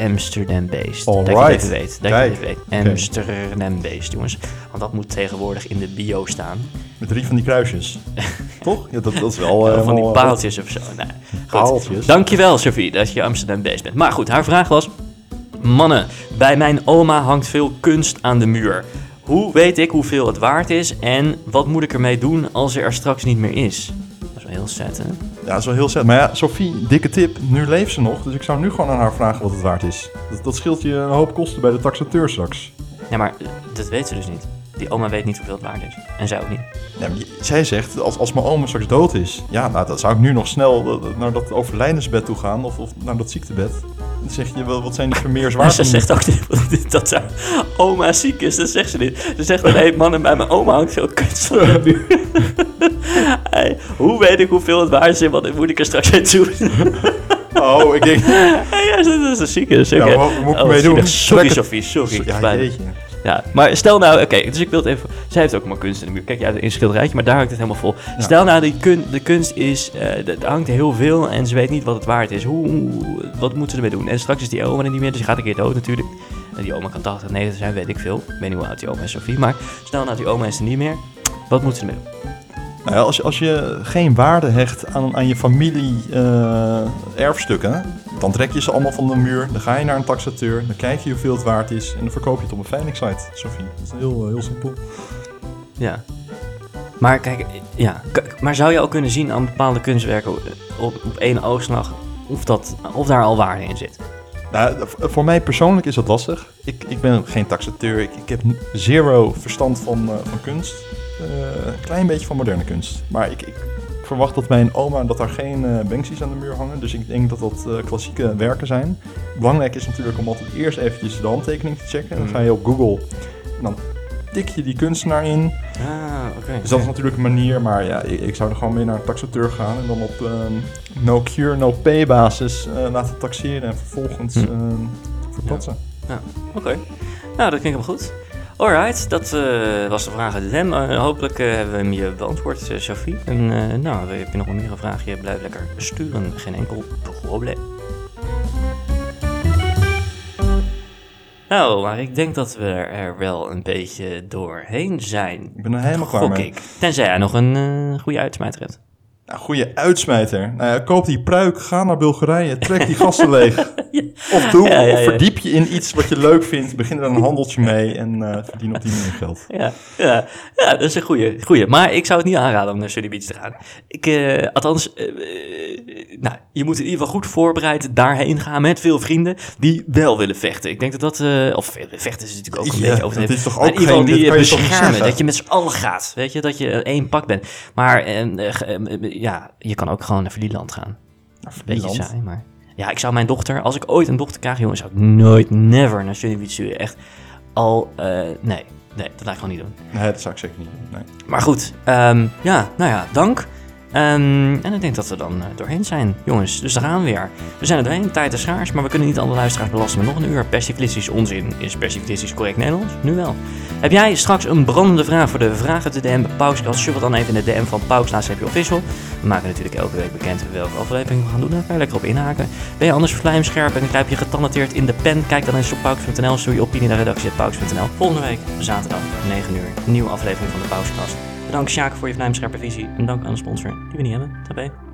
Amsterdam-based. Dat je het weet. Dat Kijk, je het weet. Amsterdam-based, jongens. Want dat moet tegenwoordig in de bio staan. Met drie van die kruisjes. toch? Ja, dat, dat is wel... eh, van die paaltjes of zo. Nee. Goed. Paaltjes? Dankjewel, Sophie, dat je Amsterdam-based bent. Maar goed, haar vraag was... Mannen, bij mijn oma hangt veel kunst aan de muur. Hoe weet ik hoeveel het waard is en wat moet ik ermee doen als er straks niet meer is? Heel sad, hè? Ja, dat is wel heel zet. Maar ja, Sophie, dikke tip. Nu leeft ze nog. Dus ik zou nu gewoon aan haar vragen wat het waard is. Dat, dat scheelt je een hoop kosten bij de taxateur straks. Ja, maar dat weet ze dus niet. Die oma weet niet hoeveel het waard is. En zij ook niet. Ja, maar zij zegt, als, als mijn oma straks dood is... Ja, nou, dan zou ik nu nog snel eh, naar dat overlijdensbed toe gaan. Of, of naar dat ziektebed. Dan zeg je, wel, wat zijn die vermeers Maar waard? ze om- zegt ook niet dat haar oma ziek is. Dat zegt ze niet. Ze zegt alleen, mannen, bij mijn oma hangt veel de muur. Hey, hoe weet ik hoeveel het waard is wat moet ik er straks mee doen? Oh, ik denk... Hey, ja, dat is een zieke. Ja, oké. wat moet ik Oh, mee doen? Sorry, het- Sophie, sorry. Ja, jeetje. Ja, maar stel nou, oké, dus ik wil het even. Zij heeft ook maar kunst in de muur. Kijk, ja, een schilderijtje, maar daar hangt het helemaal vol. Stel nou, die kun, de kunst is, eh, er hangt heel veel en ze weet niet wat het waard is. Hoe, wat moeten ze ermee doen? En straks is die oma er niet meer, dus die gaat een keer dood natuurlijk. En die oma kan 80, 90 zijn, weet ik veel. Ik weet niet hoe oud die oma is, Sophie. Maar stel nou, die oma is er niet meer. Wat moeten ze ermee doen? Nou ja, als, je, als je geen waarde hecht aan, aan je familie eh, erfstukken, dan trek je ze allemaal van de muur. Dan ga je naar een taxateur, dan kijk je hoeveel het waard is en dan verkoop je het op een veilingsite, Sophie. Dat is heel, heel simpel. Ja. Maar kijk, ja. Maar zou je ook kunnen zien aan bepaalde kunstwerken op, op één oogslag of, dat, of daar al waarde in zit? Nou, voor mij persoonlijk is dat lastig. Ik, ik ben geen taxateur, ik, ik heb zero verstand van, eh, van kunst. Eh, een klein beetje van moderne kunst. Maar ik, ik verwacht dat mijn oma, dat daar geen eh Banksy's aan de muur hangen. Dus ik denk dat dat eh, klassieke werken zijn. Belangrijk is natuurlijk om altijd eerst eventjes de handtekening te checken. Dan Mhm. ga je op Google en dan tik je die kunstenaar in. Ah, oké. Dus dat is natuurlijk een manier, maar ja, ik, ik zou er gewoon mee naar een taxateur gaan en dan op ehm, no cure, no pay basis laten taxeren en vervolgens Hm. ehm verpatsen. Oké. Nou, dat klinkt helemaal goed. Alright, dat eh, was de vraag uit hem. Eh, hopelijk eh, hebben we hem je beantwoord, Sophie. En nou, heb je nog een meer een vraagje, blijf lekker sturen. Geen enkel probleem. Nou, maar ik denk dat we er wel een beetje doorheen zijn. Ik ben er helemaal klaar mee. Tenzij jij nog een goede uitsmijter hebt. Nou, goede uitsmijter. Nou ja, koop die pruik, ga naar Bulgarije, trek die gasten leeg. Of doe, Ja, of verdiep je in iets wat je leuk vindt. Begin er een handeltje mee en eh, verdien op die manier geld. Ja, ja, ja, dat is een goeie, goeie. Maar ik zou het niet aanraden om naar Sunny Beach te gaan. Ik, eh, althans, eh, nou, je moet in ieder geval goed voorbereid daarheen gaan met veel vrienden die wel willen vechten. Ik denk dat dat, of vechten is natuurlijk ook een beetje overdreven. dat is toch Maar in ook ieder geval die dat je beschermen, dat met z'n allen gaat. Weet je, dat je één pak bent. Maar ja, je kan ook gewoon naar Verlieland gaan. Beetje Verlieland? saai, maar... Ja, ik zou mijn dochter, als ik ooit een dochter krijg, jongens, zou ik nooit, never naar sturen. Echt al, eh, nee, nee, dat ga ik gewoon niet doen. Nee, dat zou ik zeker niet doen. Nee. Maar goed, ehm, ja, nou ja, dank. Ehm, en ik denk dat we dan eh, doorheen zijn, jongens. Dus daar gaan we weer. We zijn er doorheen, tijd is schaars, maar we kunnen niet alle luisteraars belasten met nog een uur. Persiflistisch onzin is persiflistisch correct Nederlands, nu wel. Heb jij straks een brandende vraag voor de Vragen te DM bij Pauskast? Shuffle dan even in de DM van Pauks naast je official. We maken natuurlijk elke week bekend welke aflevering we gaan doen. Daar kan je lekker op inhaken. Ben je anders vlijmscherp en grijp je getalenteerd in de pen? Kijk dan eens op pauks.nl, stuur je opinie naar redactie.pauks.nl. Volgende week, zaterdag, 9 uur, nieuwe aflevering van de Pauskast. Bedankt Sjaak voor je vlijmscherpe visie en dank aan de sponsor die we niet hebben. Tabé.